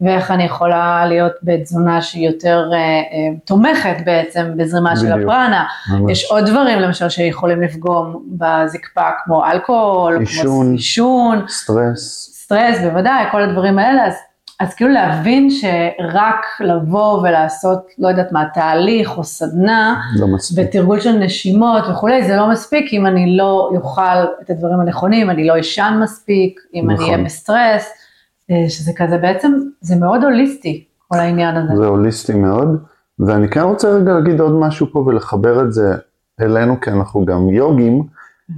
ואיך אני יכולה להיות בתזונה שהיא יותר אה, אה, תומכת בעצם בזרימה של בדיוק. הפרנה. ממש. יש עוד דברים למשל שיכולים לפגום בזקפה כמו אלכוהול, עישון. כמו עישון, סטרס, סטרס בוודאי, כל הדברים האלה, אז, אז כאילו להבין שרק לבוא ולעשות, לא יודעת מה, תהליך או סדנה, לא מספיק. ותרגול של נשימות וכולי, זה לא מספיק אם אני לא אוכל את הדברים הנכונים, אני לא אשן מספיק, אם אני נכון. אהיה בסטרס, אה, שזה כזה בעצם, זה מאוד הוליסטי, כל העניין הזה. זה הוליסטי מאוד, ואני כן רוצה רגע להגיד עוד משהו פה ולחבר את זה אלינו, כי אנחנו גם יוגים,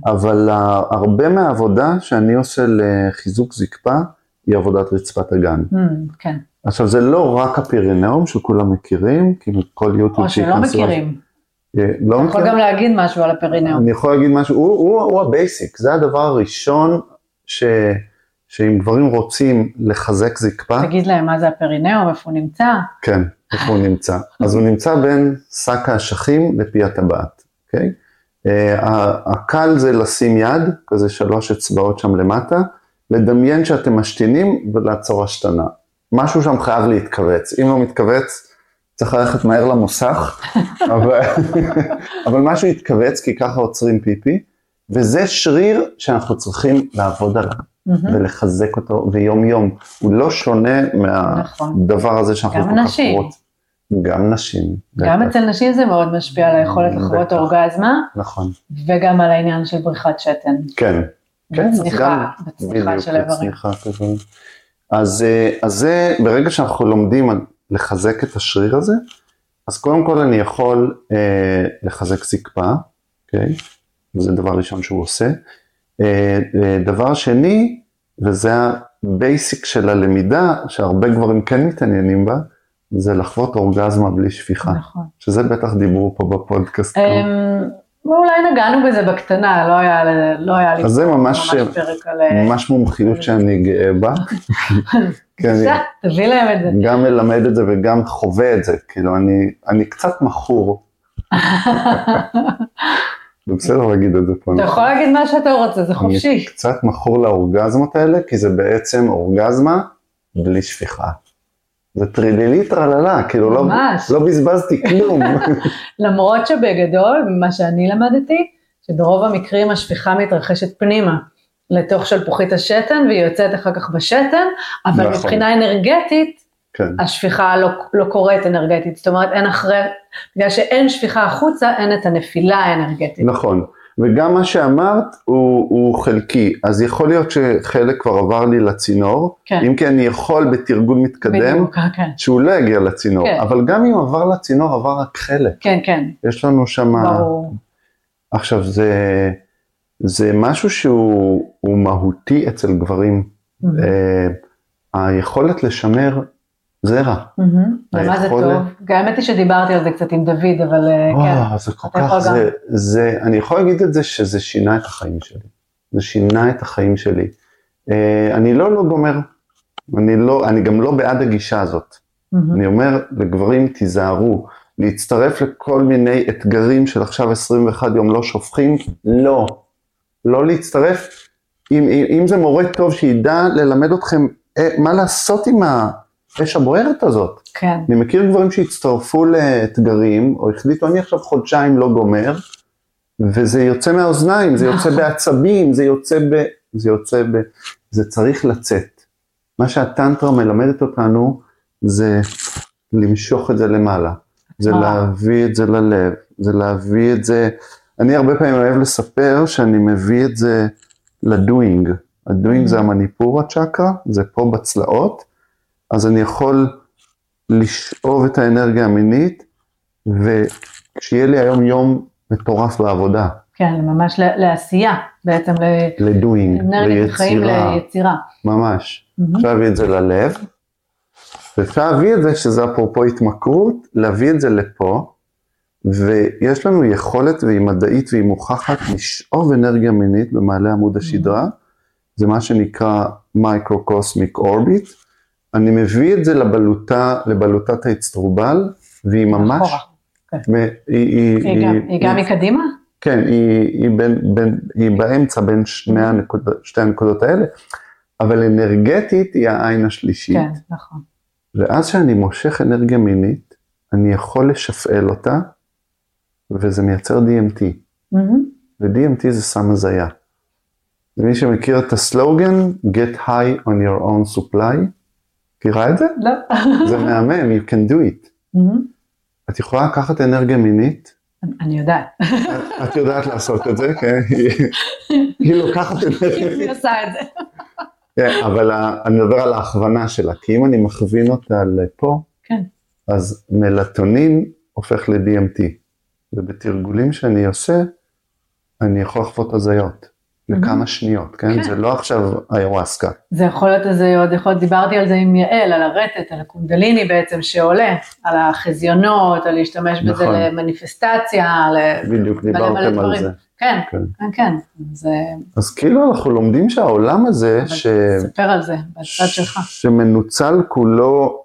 אבל הרבה מהעבודה שאני עושה לחיזוק זקפה, היא עבודת רצפת הגן. Mm, כן, עכשיו זה לא רק הפירינאום שכולם מכירים, כי כל יוטיוב או שלא שייכנסו- מכירים. אה, לא אתה יכול? גם להגיד משהו על הפרינאום. אני יכול להגיד משהו, הוא ה basic, זה הדבר הראשון ש, שאם גברים רוצים לחזק זקפה, תגיד להם מה זה הפרינאום, איפה הוא נמצא. כן, איפה הוא נמצא? אז הוא נמצא בין שק האשכים לפי הטבעת, אוקיי? אה, ה- הקל זה לשים יד, כזה שלוש אצבעות שם למטה, לדמיין שאתם משתינים ולעצור השתנה. משהו שם חייב להתכווץ, אם לא מתכווץ, צריך ללכת מהר למוסך, אבל, אבל משהו יתכווץ כי ככה עוצרים פיפי, וזה שריר שאנחנו צריכים לעבוד עליו. מהמם. ולחזק אותו, ויום יום. הוא לא שונה נכון. מהדבר הזה שאנחנו כל כך. רוצים. גם נשים. גם. אצל נשים זה מאוד משפיע על היכולת. לחוות אורגזמה, נכון. וגם על העניין של בריחת שתן. כן. כן, בצמיחה בדיוק, של איברים. אז, אה, אז זה, ברגע שאנחנו לומדים לחזק את השריר הזה, אז קודם כל אני יכול אה, לחזק זקפה, אוקיי? זה דבר ראשון שהוא עושה. אה, אה, דבר שני, וזה ה basic של הלמידה, שהרבה גברים כן מתעניינים בה, זה לחוות אורגזמה בלי שפיכה, נכון. שזה בטח דיברו פה בפודקאסט. אמ, ואולי נגענו בזה בקטנה, לא היה, לא היה לי אז זה ממש, פרק על... אה, ממש מומחיות שאני גאה בה. בבקשה, תביא להם את זה. גם מלמד את זה וגם חווה את זה, כאילו אני, אני קצת מכור, זה בסדר להגיד את זה פה. אתה? יכול להגיד מה שאתה רוצה, זה חופשי. אני קצת מכור לאורגזמות האלה, כי זה בעצם אורגזמה בלי שפיכה. זה טרילילי טרללה, כאילו לא. לא בזבזתי כלום. למרות שבגדול, ממה שאני למדתי, שברוב המקרים השפיכה מתרחשת פנימה, לתוך שלפוחית השתן, והיא יוצאת אחר כך בשתן, אבל נכון. מבחינה אנרגטית, כן, השפיכה לא, לא קורית אנרגטית, זאת אומרת אין אחרי, בגלל שאין שפיכה החוצה, אין את הנפילה האנרגטית. נכון. וגם מה שאמרת הוא, הוא חלקי, אז יכול להיות שחלק כבר עבר לי לצינור, כן. אם כי אני יכול בתרגול מתקדם, בדיוק, כן, שהוא לא יגיע לצינור, כן. אבל גם אם עבר לצינור, עבר רק חלק, כן, כן, יש לנו שם, ברור. עכשיו זה, זה משהו שהוא הוא מהותי אצל גברים. אה, היכולת לשמר זרע. ומה זה טוב? האמת היא שדיברתי על זה קצת עם דוד, אבל אה, כן. זה כל כך, זה, זה, אני יכול להגיד את זה שזה שינה את החיים שלי. זה שינה את החיים שלי. אה, אני לא לא גומר, אני לא, אני גם לא בעד הגישה הזאת. אני אומר לגברים, תיזהרו, להצטרף לכל מיני אתגרים של עכשיו 21 יום לא שופכים, לא. לא להצטרף. אם, אם, זה מורה טוב שידע ללמד אתכם אה, מה לעשות עם האש הבוערת הזאת. כן, אני מכיר גברים שהצטרפו לאתגרים, או החליטו, אני עכשיו חודשיים לא גומר, וזה יוצא מהאוזניים, זה יוצא נכון. בעצבים, זה יוצא ב... זה יוצא ב... זה צריך לצאת. מה שהטנטרה מלמדת אותנו, זה למשוך את זה למעלה. זה וואו. להביא את זה ללב, זה להביא את זה... אני הרבה פעמים אוהב לספר שאני מביא את זה לדוינג. הדוינג זה המניפור הצ'קרה, זה פה בצלעות, אז אני יכול לשאוב את האנרגיה המינית, וכשיהיה לי היום יום מטורף בעבודה, כן, ממש לעשייה, בעצם לדוינג, ליצירה, ליצירה. ממש. מהמם. אפשר להביא את זה ללב, ואפשר להביא את זה, שזה אפרופו התמכרות, להביא את זה לפה, ויש לנו יכולת, והיא מדעית והיא מוכחת, לשאוב אנרגיה מינית במעלה עמוד השדרה, זה מה שנקרא micro-cosmic orbit. אני מביא את זה לבלוטה, לבלוטת האצטרובל, והיא ממש... אחורה. כן. והיא- היא- היא גם- היא גם מקדימה? כן, היא, היא, בין, בין, היא באמצע בין שני הנקוד, שתי הנקודות האלה, אבל אנרגטית היא העין השלישית. כן, נכון. ואז כשאני מושך אנרגיה מינית, אני יכול לשפעל אותה, וזה מייצר DMT. מהמם. ו-DMT זה סם הזיה. ומי שמכיר את הסלוגן, get high on your own supply, מכירה את זה? לא. זה מהמם, you can do it. את יכולה לקחת אנרגיה מינית, אני יודעת. את יודעת לעשות את זה, כן? היא- לוקחת אנרגיה היא עושה את זה. כן, אבל אני מדבר על ההכוונה שלה, כי אם אני מכווין אותה לפה, כן. אז מלטונין הופך ל-DMT, ובתרגולים שאני עושה, אני יכול לחוות הזיות, לכמה שניות, כן? כן. זה לא עכשיו איוואסקה. זה יכול להיות איזה, עוד יכול להיות, דיברתי על זה עם יעל, על הרטט, על הקונדליני בעצם שעולה, על החזיונות, על להשתמש בזה נכון. למניפסטציה, ל... בדיוק דיברתם על. זה. כן, כן. כן, כן, זה, אז כאילו אנחנו לומדים שהעולם הזה, ש... ספר על זה, בצד שלך. שמנוצל כולו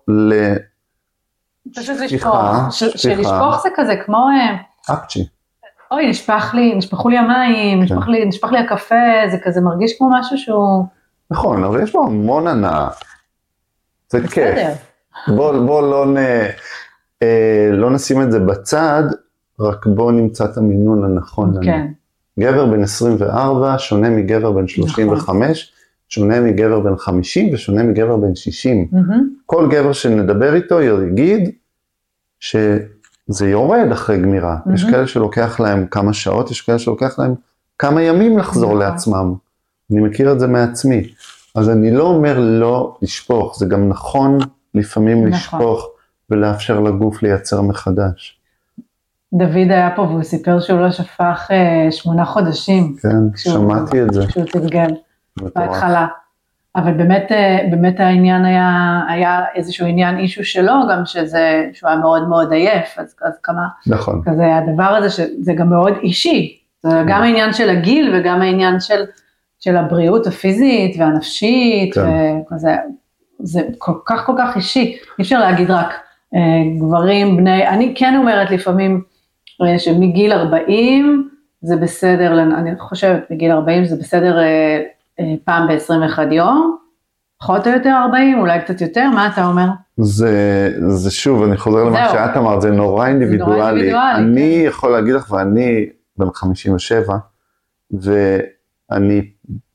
פשוט שפיכה, לשפוך. שלשפוך זה כזה כמו, אה, לאפצ'י. אוי, נשפך לי, נשפכו לי המים, כן. נשפך לי, נשפך לי הקפה, זה כזה מרגיש כמו משהו שהוא נכון, אבל יש בו המון הנאה. זה כיף. בסדר. בוא, בוא לא, נ, אה, לא נשים את זה בצד, רק בוא נמצא את המינון הנכון לנו. כן, גבר בן 24 שונה מגבר בן 35, שונה מגבר בן 50 ושונה מגבר בן 60. מהמם, כל גבר שנדבר איתו יגיד שזה יורד אחרי גמירה. מהמם. יש כאלה שלוקח להם כמה שעות, יש כאלה שלוקח להם כמה ימים לחזור נכון. לעצמם. אני מכיר את זה מעצמי. אז אני לא אומר לא לשפוך, זה גם נכון לפעמים נכון. לשפוך ולאפשר לגוף לייצר מחדש. דוד היה פה והוא סיפר שהוא לא שפך אה, שמונה חודשים כן, כשהוא- שמעתי את זה. כשהוא תרגל מטורף. בהתחלה. אבל באמת, אה, באמת העניין היה, היה איזשהו עניין אישו שלו, גם שזה, שהוא היה מאוד מאוד עייף, אז, אז כמה, נכון, כזה הדבר הזה שזה גם מאוד אישי, זה גם העניין של הגיל וגם העניין של, של הבריאות הפיזית והנפשית, כן. וכזה, זה כל כך כל כך אישי, אי אפשר להגיד רק אה, גברים בני, אני כן אומרת לפעמים אה, שמגיל 40 זה בסדר, אני חושבת מגיל 40 זה בסדר אה, פעם ב-21 יום, פחות או יותר 40, אולי קצת יותר, מה אתה אומר? זה, זה שוב, אני חוזר למה. שאת אמרת, זה נורא אינדיבידואלי. אינדיבידואלי, אני כן. יכול להגיד לך, ואני בן 57, ואני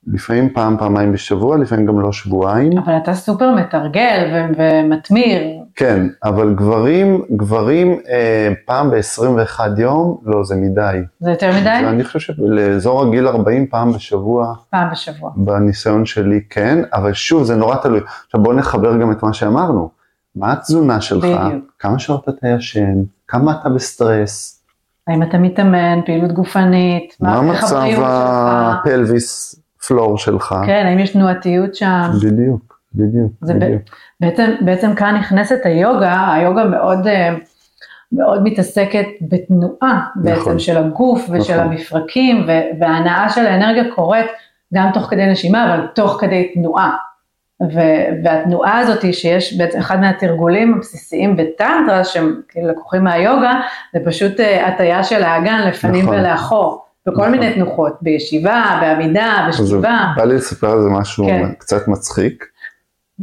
לפעמים פעם, פעמיים בשבוע, לפעמים גם לא שבועיים. אבל אתה סופר מתרגל ו- ומתמיר. כן, אבל גברים, גברים אה, פעם ב-21 יום, לא, זה מדי. זה יותר מדי? אני חושב שלאזור הגיל 40 פעם בשבוע, פעם בשבוע. בניסיון שלי כן, אבל שוב, זה נורא תלוי. עכשיו בואו נחבר גם את מה שאמרנו. מה התזונה שלך? בדיוק. כמה שעות אתה ישן? כמה אתה בסטרס? האם אתה מתאמן, פעילות גופנית? מה מצב? ה pelvis floor שלך? כן, האם יש תנועתיות שם? בדיוק, בדיוק, בדיוק. בעצם, בעצם כאן נכנסת היוגה, היוגה מאוד, אה, מאוד מתעסקת בתנועה בעצם נכון. של הגוף ושל נכון. המפרקים, וההנעה של האנרגיה קורית גם תוך כדי נשימה, אבל תוך כדי תנועה. ו- והתנועה הזאת שיש בעצם אחד מהתרגולים הבסיסיים בטנטרה, שהם כאילו לקוחים מהיוגה, זה פשוט אה, הטיה של האגן לפנים נכון. ולאחור, בכל נכון. מיני תנוחות, בישיבה, בעמידה, בשכיבה, בא לי לספר על זה משהו כן. קצת מצחיק.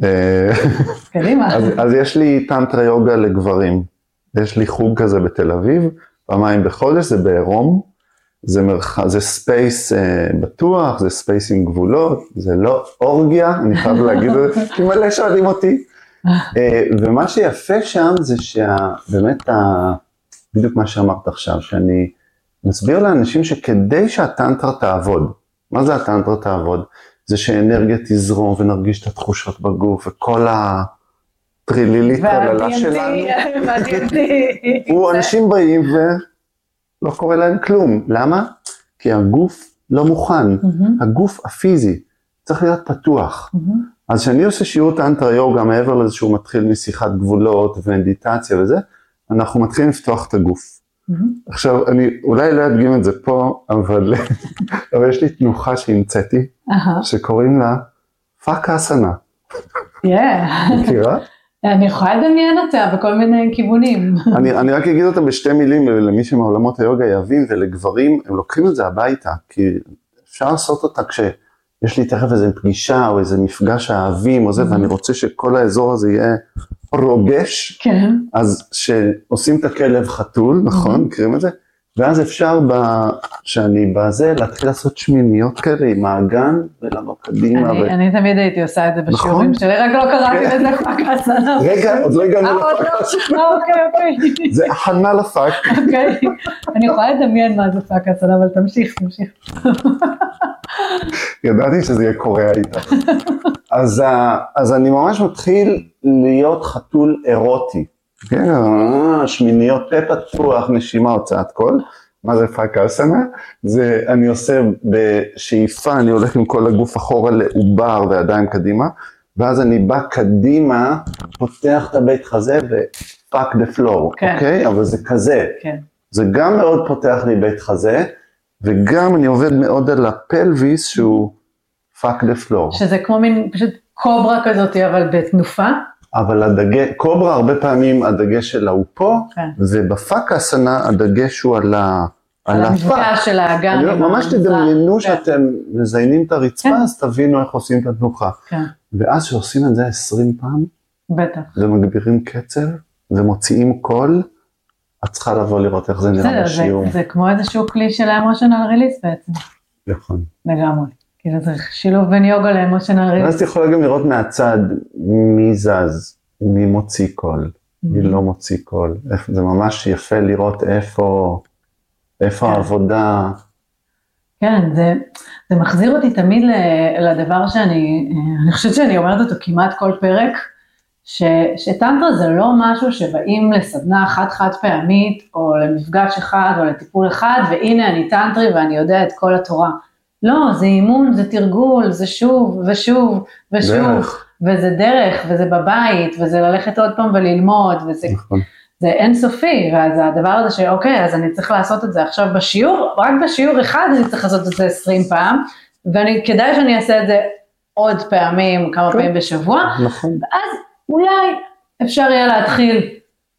אה, קדימה. אז, אז יש לי טנטרה יוגה לגברים. יש לי חוג כזה בתל אביב, פעמיים בחודש, זה בעירום. זה מרחב, זה space אה, בטוח, זה space עם גבולות, זה לא אורגיה, אני חייב להגיד את זה, כי מלא שואלים אותי. אה, ומה שיפה שם זה שבאמת, ה... בדיוק מה שאמרת עכשיו, שאני מסביר לאנשים שכדי שהטנטרה תעבוד, מה זה הטנטרה תעבוד? זה שאנרגיה תזרום ונרגיש את התחושות בגוף וכל הטרילילית טרללה שלנו. הוא אנשים באים ולא קורה להם כלום. למה? כי הגוף לא מוכן. הגוף הפיזי צריך להיות פתוח. אז כשאני עושה שיעור טנטרה יוגה, מעבר לזה שהוא מתחיל משיחת גבולות ומדיטציה וזה, אנחנו מתחילים לפתוח את הגוף. מהמם. עכשיו, אני אולי לא אדגים את זה פה, אבל, אבל יש לי תנוחה שהמצאתי, אהה, שקוראים לה fuck אסנה. מכירה? אני יכולה לדמיין אותה בכל מיני כיוונים. אני, אני רק אגיד אותה בשתי מילים למי שמעולמות היוגה יבין, ולגברים, הם לוקחים את זה הביתה, כי אפשר לעשות אותה כשיש לי תכף איזה פגישה או איזה מפגש אהבים או זה, ואני רוצה שכל האזור הזה יהיה רוגש, כן. אז שעושים את הכלב חתול, נכון? מכירים את זה? ואז אפשר, ב... שאני בזה, להתחיל לעשות שמיניות כאלה עם האגן, ולבוא קדימה. אני ו... אני תמיד הייתי עושה את זה בשיעורים נכון. שלי, רק לא קראתי כן. לזה fuck אסנה. רגע, עוד לא הגענו אה, עוד ל fuck. לא? אה, אוקיי, אוקיי. זה הכנה ל fuck. אוקיי. אני יכולה לדמיין מה זה fuck אסנה, אבל תמשיך, תמשיך. ידעתי שזה יהיה קורע איתך. אז, אז אני ממש מתחיל להיות חתול אירוטי. כן, שמיניות פה פתוח, נשימה, הוצאת קול. מה זה fuck אסנה? זה אני עושה בשאיפה, אני הולך עם כל הגוף אחורה לעובר וידיים קדימה, ואז אני בא קדימה, פותח את הבית חזה ו fuck the floor. אוקיי? אבל זה כזה. כן. זה גם מאוד פותח לי בית חזה, וגם אני עובד מאוד על ה pelvis שהוא fuck the floor. שזה כמו מין פשוט קוברה כזאת, אבל בתנופה. אבל הדגש, קוברה הרבה פעמים הדגש שלה הוא פה, כן. וב fuck אסנה הדגש הוא על ה... על על ה fuck. המפגש של האגן. אני ממש. תדמיינו כן, שאתם מזיינים את הרצפה, כן. אז תבינו איך עושים את התנוחה. כן, ואז כשעושים את זה 20 פעם, בטח. ומגבירים קצב, ומוציאים קול, את צריכה לבוא לראות איך זה נראה בשיעור. זה- זה כמו איזשהו כלי של ה emotional release בעצם, נכון. לגמרי. כאילו זה שילוב בין יוגה ל emotional ואז release. את יכולה גם לראות מהצד מי זז, מי מוציא קול, מי Mm-hmm. לא מוציא קול. זה ממש יפה לראות איפה, איפה כן. העבודה. כן, זה, זה מחזיר אותי תמיד לדבר שאני, אני חושבת שאני אומרת אותו כמעט כל פרק, ש, שטנטרה זה לא משהו שבאים לסדנה אחת חד פעמית, או למפגש אחד, או לטיפול אחד, והנה אני טנטרי ואני יודע את כל התורה. לא, זה אימון, זה תרגול, זה שוב ושוב ושוב, דרך. וזה דרך, וזה בבית, וזה ללכת עוד פעם וללמוד, וזה נכון. זה אינסופי, ואז הדבר הזה שאוקיי, אז אני צריך לעשות את זה עכשיו בשיעור, רק בשיעור אחד אני צריך לעשות את זה 20 פעם, וכדאי שאני אעשה את זה עוד פעמים, כמה כן. פעמים בשבוע, נכון. ואז אולי אפשר יהיה להתחיל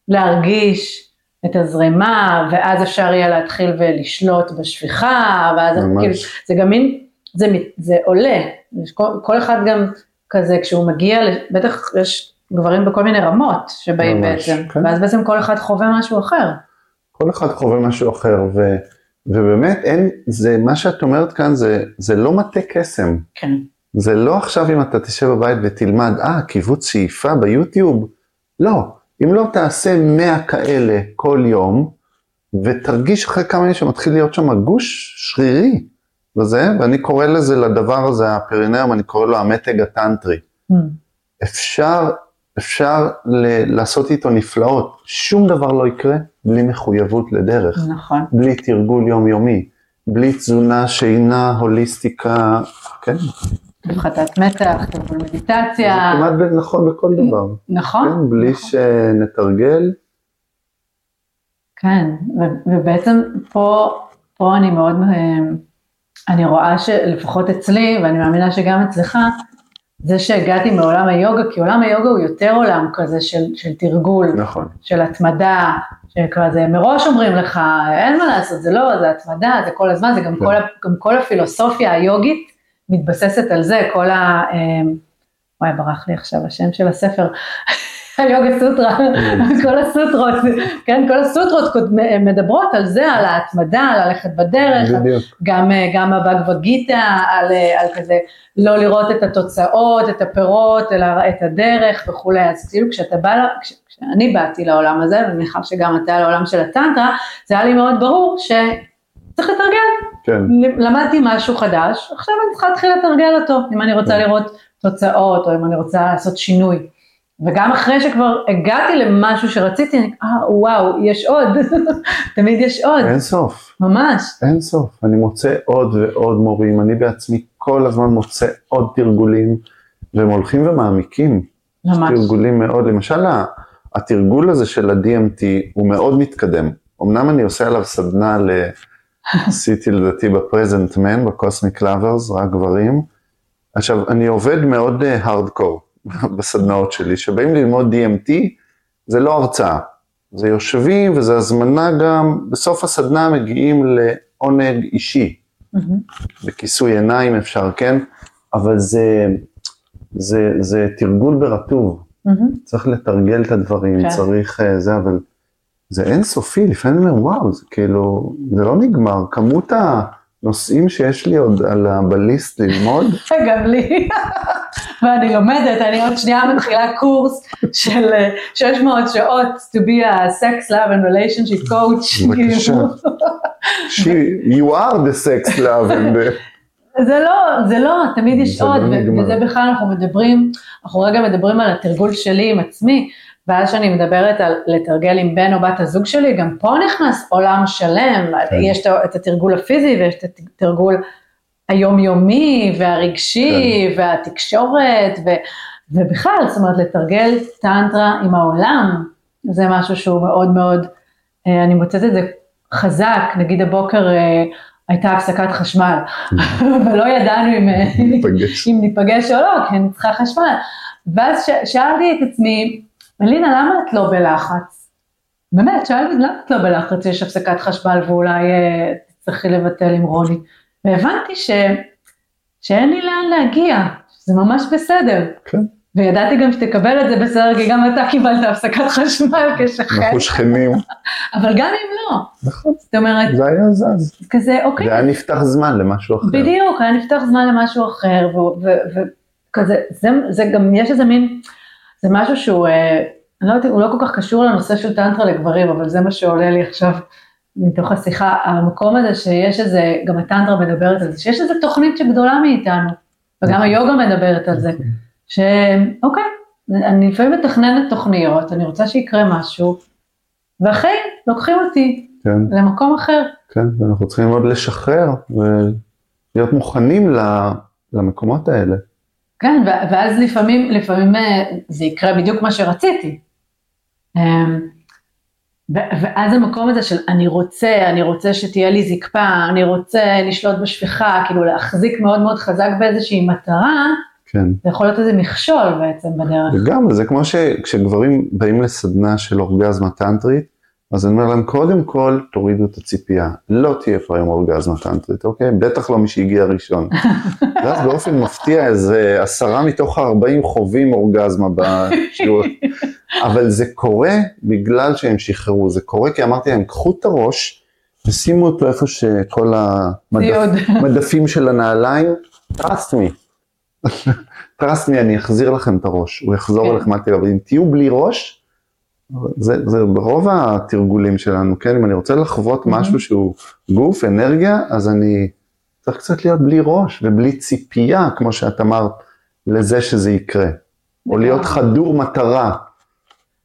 להרגיש את הזרימה, ואז אפשר יהיה להתחיל ולשלוט בשפיכה, ואז. כאילו, זה גם מין, זה, זה עולה, כל, כל אחד גם כזה, כשהוא מגיע, בטח יש גברים בכל מיני רמות שבאים ממש, בעצם, כן. ואז בעצם כל אחד חווה משהו אחר. כל אחד חווה משהו אחר, ו, ובאמת אין, זה, מה שאת אומרת כאן זה, זה לא מטה קסם. כן. זה לא עכשיו אם אתה תשב בבית ותלמד, אה, קיבוץ שאיפה ביוטיוב. לא, אם לא תעשה 100 כאלה כל יום, ותרגיש אחרי כמה ימים שמתחיל להיות שם גוש שרירי. וזה, ואני קורא לזה, לדבר הזה, הפרינרם, אני קורא לו המתג הטנטרי. Mm. אפשר, אפשר ל- לעשות איתו נפלאות. שום דבר לא יקרה בלי מחויבות לדרך, נכון. בלי תרגול יומיומי, בלי תזונה, שינה, הוליסטיקה, כן, הפחתת מתח, טיפול זה מדיטציה, כמעט נכון בכל דבר. נכון? כן, בלי נכון. שנתרגל, כן, ובעצם פה, פה אני מאוד, אה, אני רואה שלפחות אצלי, ואני מאמינה שגם אצלך, זה שהגעתי מעולם היוגה, כי עולם היוגה הוא יותר עולם כזה של, של תרגול, נכון, של התמדה, שכזה מראש אומרים לך, אין מה לעשות, זה לא, זה התמדה, זה כל הזמן, זה גם, כן. כל, גם כל הפילוסופיה היוגית מתבססת על זה, כל ה... אה, וואי, ברח לי עכשיו השם של הספר, היוגה סוטרה, כל הסוטרות, כן, כל הסוטרות מדברות על זה, על ההתמדה, על ללכת בדרך, גם, אה, גם הבגבא גיתא, על, אה, על כזה לא לראות את התוצאות, את הפירות, אלא את הדרך וכולי, אז כאילו כשאתה בא, כש, כשאני באתי לעולם הזה, ואני מניחה שגם אתה לעולם של הטנטרה, זה היה לי מאוד ברור שצריך לתרגל, כן, למדתי משהו חדש, עכשיו אני צריכה להתחיל לתרגל אותו, אם אני רוצה כן. לראות תוצאות, או אם אני רוצה לעשות שינוי. וגם אחרי שכבר הגעתי למשהו שרציתי, אני, אה, וואו, יש עוד, תמיד יש עוד, אין סוף, ממש. אין סוף. אני מוצא עוד ועוד מורים, אני בעצמי כל הזמן מוצא עוד תרגולים, והם הולכים ומעמיקים. ממש. תרגולים מאוד, למשל התרגול הזה של ה-DMT הוא מאוד מתקדם. אמנם אני עושה עליו סדנה ל... עשיתי לדעתי בפרזנט מן, בקוסמיק לאברס, רק גברים. עכשיו, אני עובד מאוד הארדקור בסדנאות שלי, שבאים ללמוד DMT, זה לא הרצאה. זה יושבים וזה הזמנה גם, בסוף הסדנה מגיעים לעונג אישי, מהמם. בכיסוי עיניים אפשר, כן? אבל זה, זה, זה תרגול ברטוב. מהמם. צריך לתרגל את הדברים, כן. צריך אה, זה, אבל זה אינסופי, לפעמים אני אומר, וואו, זה כאילו, זה לא נגמר, כמות הנושאים שיש לי עוד על ה- בליסט ללמוד, גם לי. ואני לומדת, אני עוד שנייה מתחילה קורס של אה, 600 שעות to be a sex love and relationship coach. בבקשה. כאילו. You are the sex love, and the- זה לא, זה לא, תמיד יש עוד, לא נגמר. וזה בכלל אנחנו מדברים, אנחנו רגע מדברים על התרגול שלי עם עצמי, ואז שאני מדברת על לתרגל עם בן או בת הזוג שלי, גם פה נכנס עולם שלם, כן. יש את התרגול הפיזי ויש את התרגול היומיומי והרגשי כן. והתקשורת, ו, ובכלל, זאת אומרת לתרגל טנטרה עם העולם, זה משהו שהוא מאוד מאוד, אה, אני מוצאת את זה חזק, נגיד הבוקר אה, הייתה הפסקת חשמל, ולא ידענו אם, אה, ניפגש. אם ניפגש או לא, כי אני צריכה חשמל. ואז ש- שאלתי את עצמי, אלינה, למה את לא בלחץ? באמת, שאלתי, למה את לא בלחץ? יש הפסקת חשמל ואולי אה, תצטרכי לבטל עם רוני. והבנתי ש... שאין לי לאן להגיע, שזה ממש בסדר. כן, וידעתי גם שתקבל את זה בסדר, כי גם אתה קיבלת הפסקת חשמל כשכן, אנחנו שכנים, אבל גם אם לא. נכון, זאת אומרת, זה היה זז, כזה, אוקיי, זה היה נפתח זמן למשהו אחר. בדיוק, היה נפתח זמן למשהו אחר, וכזה, זה, זה גם, יש איזה מין, זה משהו שהוא, אה, אני לא יודעת, הוא לא כל כך קשור לנושא של טנטרה לגברים, אבל זה מה שעולה לי עכשיו מתוך השיחה, המקום הזה שיש איזה, גם הטנטרה מדברת על זה, שיש איזו תוכנית שגדולה מאיתנו, וגם היוגה מדברת על זה, שאוקיי, אני לפעמים מתכננת תוכניות, אני רוצה שיקרה משהו, והחיים לוקחים אותי כן, למקום אחר. כן, ואנחנו צריכים עוד לשחרר ולהיות מוכנים ל- למקומות האלה. כן, ואז לפעמים, לפעמים אה, זה יקרה בדיוק מה שרציתי. אמ, ואז המקום הזה של אני רוצה, אני רוצה שתהיה לי זקפה, אני רוצה לשלוט בשפיכה, כאילו להחזיק מאוד מאוד חזק באיזושהי מטרה, כן. זה יכול להיות איזה מכשול בעצם בדרך. וגם, זה כמו שכשגברים באים לסדנה של אורגזמה טנטרית, אז אני אומר להם, קודם כל, תורידו את הציפייה. לא תהיה פה היום אורגזמה טנטרית, אוקיי? בטח לא מי שהגיע ראשון. ואז באופן מפתיע, איזה עשרה מתוך הארבעים חווים אורגזמה בשיעור. אבל זה קורה בגלל שהם שחררו, זה קורה כי אמרתי להם, קחו את הראש, ושימו אותו איפה שכל. המדפים של הנעליים, trust me. trust me, אני אחזיר לכם את הראש, הוא יחזור כן. אליכם, אל תדאגו, אבל אם תהיו בלי ראש, זה, זה ברוב התרגולים שלנו, כן, אם אני רוצה לחוות מהמם. משהו שהוא גוף, אנרגיה, אז אני צריך קצת להיות בלי ראש ובלי ציפייה, כמו שאת אמרת, לזה שזה יקרה. או להיות לגמרי. חדור מטרה.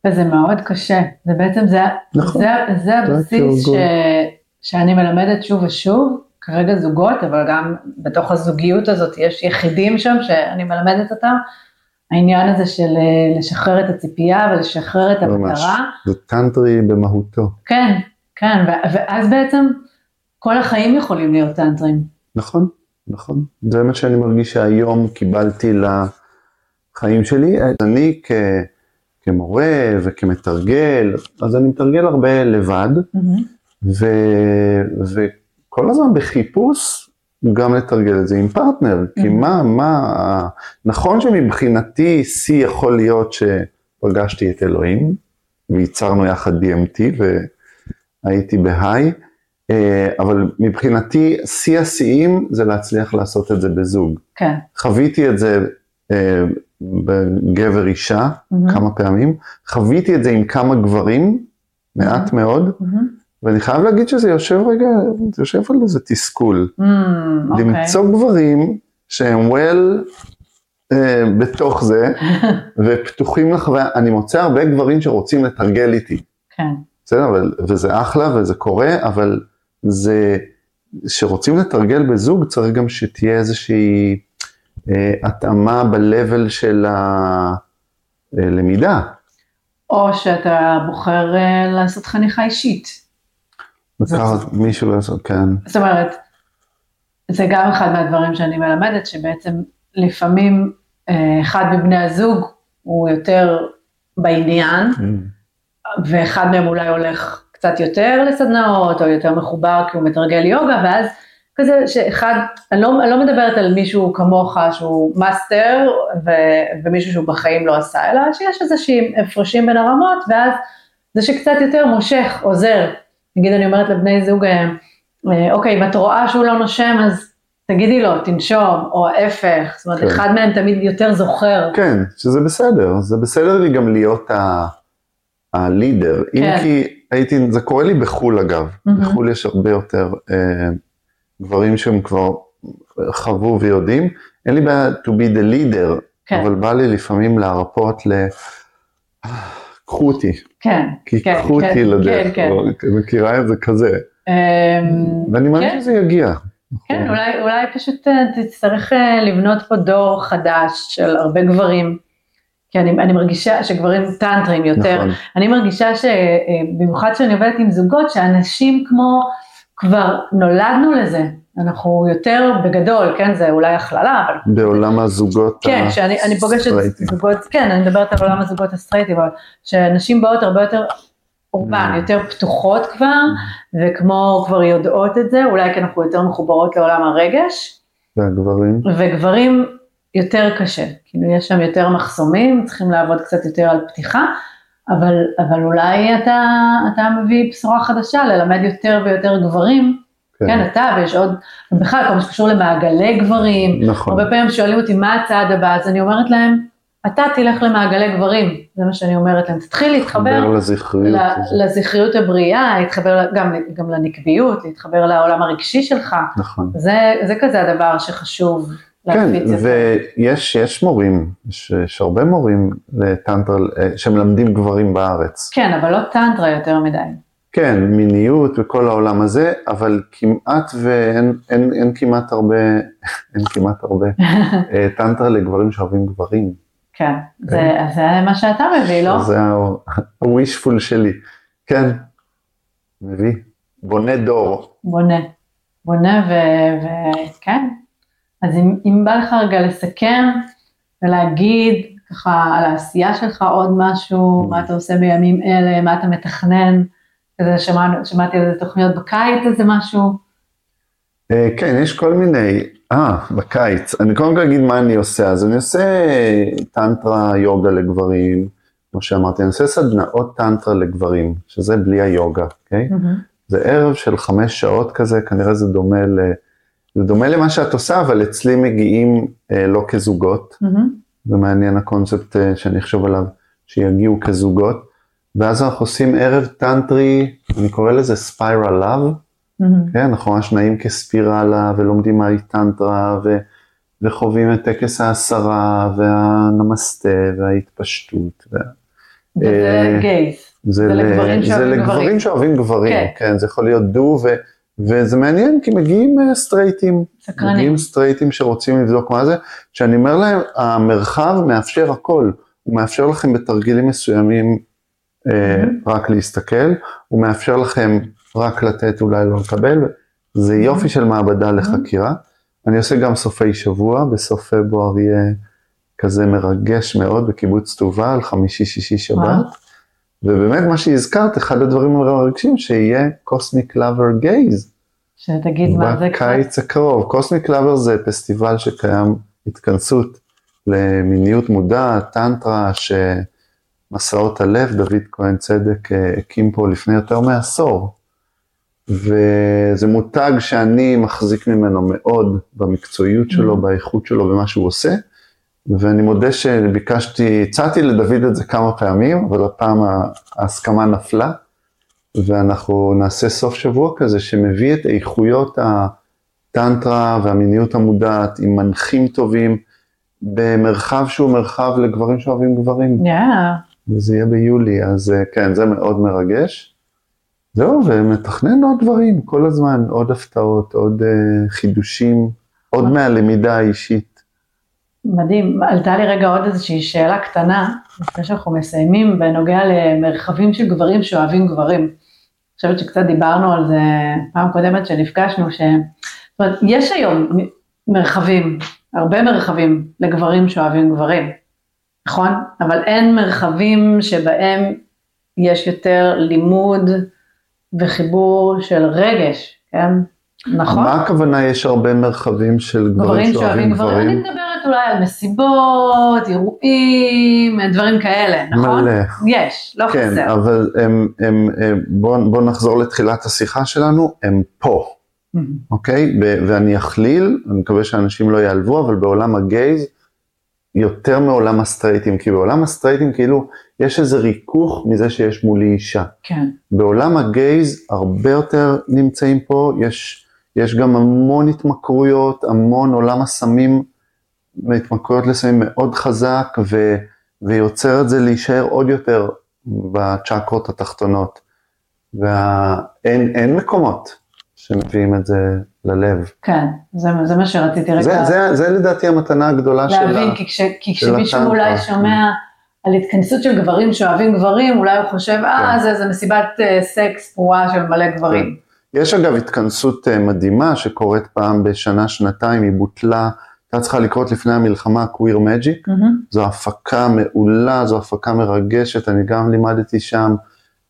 וזה מאוד קשה, זה בעצם, זה, נכון. זה, זה הבסיס ש. שאני מלמדת שוב ושוב, כרגע זוגות, אבל גם בתוך הזוגיות הזאת יש יחידים שם שאני מלמדת אותם, העניין הזה של אה, לשחרר את הציפייה ולשחרר את. המטרה, זה טנטרי במהותו. כן, כן, ואז בעצם כל החיים יכולים להיות טנטרים. נכון, נכון. זה מה שאני מרגיש שהיום קיבלתי לחיים שלי. אני כ, כמורה וכמתרגל, אז אני מתרגל הרבה לבד, ו, וכל הזמן בחיפוש גם לתרגל את זה עם פרטנר. כי Mhm. מה, מה, נכון שמבחינתי שיא יכול להיות שפגשתי את אלוהים, וייצרנו יחד DMT והייתי בהיי, אה, אבל מבחינתי שיא השיאים זה להצליח לעשות את זה בזוג. כן. חוויתי את זה אה, בגבר אישה מהמם, כמה פעמים, חוויתי את זה עם כמה גברים, מעט מאוד, מהמם. ואני חייב להגיד שזה יושב רגע, זה יושב על איזה תסכול. Mm, אוקיי. למצוא גברים שהם well אה, בתוך זה, ופתוחים לחוויה, אני מוצא הרבה גברים שרוצים לתרגל איתי. כן, בסדר, אבל, וזה אחלה וזה קורה, אבל זה, שרוצים לתרגל בזוג צריך גם שתהיה איזושהי אה, התאמה ב-level של הלמידה. או שאתה בוחר אה, לעשות חניכה אישית. לקחת מישהו לעשות, כן, זאת אומרת, זה גם אחד מהדברים שאני מלמדת, שבעצם לפעמים אה, אחד מבני הזוג הוא יותר בעניין, ואחד מהם אולי הולך קצת יותר לסדנאות, או יותר מחובר כי הוא מתרגל יוגה, ואז כזה שאחד, אני לא, אני לא מדברת על מישהו כמוך שהוא מאסטר, ו, ומישהו שהוא בחיים לא עשה, אלא שיש איזשהם הפרשים בין הרמות, ואז זה שקצת יותר מושך, עוזר. נגיד אני אומרת לבני זוג, אה, אה, אוקיי, אם את רואה שהוא לא נושם, אז תגידי לו, תנשום, או ההפך, זאת אומרת, כן. אחד מהם תמיד יותר זוכר. כן, שזה בסדר, זה בסדר לי גם להיות ה- ה leader, אם כן. כי הייתי, זה קורה לי בחו"ל אגב, מהמם. בחו"ל יש הרבה יותר אה, גברים שהם כבר חוו ויודעים, אין לי בעיה to be the leader, כן. אבל בא לי לפעמים להרפות ל... קחו אותי, כן, כי כן, קחו כן, אותי לדרך, כן, כן. לא, מכירה את זה כזה, אמ, ואני מאמין כן. שזה יגיע. כן, אולי, אולי פשוט אה, תצטרך אה, לבנות פה דור חדש של הרבה גברים, כי אני, אני מרגישה שגברים טנטרים יותר, נכון, אני מרגישה שבמיוחד כשאני עובדת עם זוגות, שאנשים כמו, כבר נולדנו לזה, אנחנו יותר בגדול, כן, זה אולי הכללה, אבל בעולם הזוגות כן, כשאני אני פוגשת הסטרייטים. זוגות, כן, אני מדברת על עולם הזוגות הסטרייטים, אבל שנשים באות הרבה יותר אורבן, Mm. יותר פתוחות כבר, וכמו כבר יודעות את זה, אולי כי אנחנו יותר מחוברות לעולם הרגש, והגברים, וגברים יותר קשה, כאילו יש שם יותר מחסומים, צריכים לעבוד קצת יותר על פתיחה, אבל, אבל אולי אתה, אתה מביא בשורה חדשה, ללמד יותר ויותר גברים, כן, כן אתה ויש עוד, בכלל כל מה שקשור למעגלי גברים, נכון, הרבה פעמים שואלים אותי מה הצעד הבא, אז אני אומרת להם, אתה תלך למעגלי גברים, זה מה שאני אומרת להם, תתחיל להתחבר לזכריות, ל-. לזכריות הבריאה, להתחבר גם, גם לנקביות, להתחבר לעולם הרגשי שלך, נכון. זה, זה כזה הדבר שחשוב כן, להפיץ את זה. ויש יש מורים, יש, יש הרבה מורים לטנטרה אה, שמלמדים גברים בארץ. כן, אבל לא טנטרה יותר מדי. כן, מיניות וכל העולם הזה, אבל כמעט ואין אין, אין כמעט הרבה, אין כמעט הרבה אה, טנטרה לגברים שאוהבים גברים. כן, זה, זה מה שאתה מביא, לא? זה ה-wishful שלי. כן, מביא, בונה דור. בונה, בונה וכן. אז אם, אם בא לך רגע לסכם ולהגיד ככה על העשייה שלך עוד משהו, מה אתה עושה בימים אלה, מה אתה מתכנן, כזה שמענו, שמעתי על איזה תוכניות בקיץ, איזה משהו. אה, כן, יש כל מיני, אה, בקיץ. אני קודם כל אגיד מה אני עושה. אז אני עושה טנטרה יוגה לגברים, כמו שאמרתי, אני עושה סדנאות טנטרה לגברים, שזה בלי היוגה, אוקיי? זה ערב של חמש שעות כזה, כנראה זה דומה ל... זה דומה למה שאת עושה, אבל אצלי מגיעים אה, לא כזוגות. מהמם. זה מעניין הקונספט אה, שאני אחשוב עליו, שיגיעו כזוגות. ואז אנחנו עושים ערב טנטרי, אני קורא לזה spiral love. כן, אנחנו ממש נעים כספירלה ולומדים מהי טנטרה ו, וחווים את טקס העשרה והנמסטה וההתפשטות. וה, וזה אה, גייז. זה, זה לגברים זה שאוהבים לגברים גברים. שאוהבים גברים, כן. כן, זה יכול להיות דו, ו, וזה מעניין כי מגיעים אה, סטרייטים, סקרנים. מגיעים סטרייטים שרוצים לבדוק מה זה, שאני אומר להם, המרחב מאפשר הכל, הוא מאפשר לכם בתרגילים מסוימים. רק להסתכל, הוא מאפשר לכם רק לתת אולי לא לקבל, זה יופי של מעבדה לחקירה. אני עושה גם סופי שבוע, בסוף פברואר יהיה כזה מרגש מאוד בקיבוץ תובל, חמישי, שישי, שבת. ובאמת מה שהזכרת, אחד הדברים המרגשים, שיהיה קוסמיק לאבר גייז. שתגיד מה זה קצת. בקיץ הקרוב. קוסמיק לאבר זה פסטיבל שקיים התכנסות למיניות מודעת, טנטרה, שמסעות הלב, דוד כהן צדק אה, הקים פה לפני יותר מעשור. וזה מותג שאני מחזיק ממנו מאוד במקצועיות שלו, Mhm. באיכות שלו, במה שהוא עושה. ואני מודה שביקשתי, הצעתי לדוד את זה כמה פעמים, אבל הפעם ההסכמה נפלה, ואנחנו נעשה סוף שבוע כזה שמביא את איכויות הטנטרה והמיניות המודעת עם מנחים טובים, במרחב שהוא מרחב לגברים שאוהבים גברים, יאה. וזה יהיה ביולי, אז אה, כן, זה מאוד מרגש. זהו, ומתכנן עוד דברים כל הזמן, עוד הפתעות, עוד אה, חידושים, עוד מהלמידה האישית. מדהים. עלתה לי רגע עוד איזושהי שאלה קטנה, לפני שאנחנו מסיימים, בנוגע למרחבים של גברים שאוהבים גברים. אני חושבת שקצת דיברנו על זה פעם קודמת שנפגשנו, ש... זאת אומרת, יש היום מרחבים, הרבה מרחבים לגברים שאוהבים גברים, נכון? אבל אין מרחבים שבהם יש יותר לימוד וחיבור של רגש, כן? נכון? מה הכוונה יש הרבה מרחבים של גברים שאוהבים גברים, אני? מדברת אולי על מסיבות, אירועים, דברים כאלה, נכון? מלא. יש, לא כן, חסר. אבל הם, הם, הם, בואו בוא נחזור לתחילת השיחה שלנו, הם פה, מהמם. אוקיי? ואני אכליל, אני מקווה שאנשים לא יעלבו, אבל בעולם הגייז, יותר מעולם הסטרייטים, כי בעולם הסטרייטים כאילו יש איזה ריכוך מזה שיש מולי אישה. כן, בעולם הגייז הרבה יותר נמצאים פה, יש, יש גם המון התמכרויות, המון עולם הסמים והתמכרויות לסמים מאוד חזק, ו, ויוצר את זה להישאר עוד יותר בצ'קרות התחתונות. ואין אין מקומות שמביאים את זה ללב. כן, זה, זה מה שרציתי רגע זה, זה, זה לדעתי המתנה הגדולה שלה. להבין, כי, כש, כי כשמישהו. אולי שומע על התכנסות של גברים שאוהבים גברים, אולי הוא חושב, אה, כן. זה איזה מסיבת אה, סקס פרועה של מלא גברים. יש אגב התכנסות אה, מדהימה שקורית פעם בשנה, שנתיים, היא בוטלה, הייתה צריכה לקרות לפני המלחמה, קוויר מג'יק. מהמם. זו הפקה מעולה, זו הפקה מרגשת, אני גם לימדתי שם,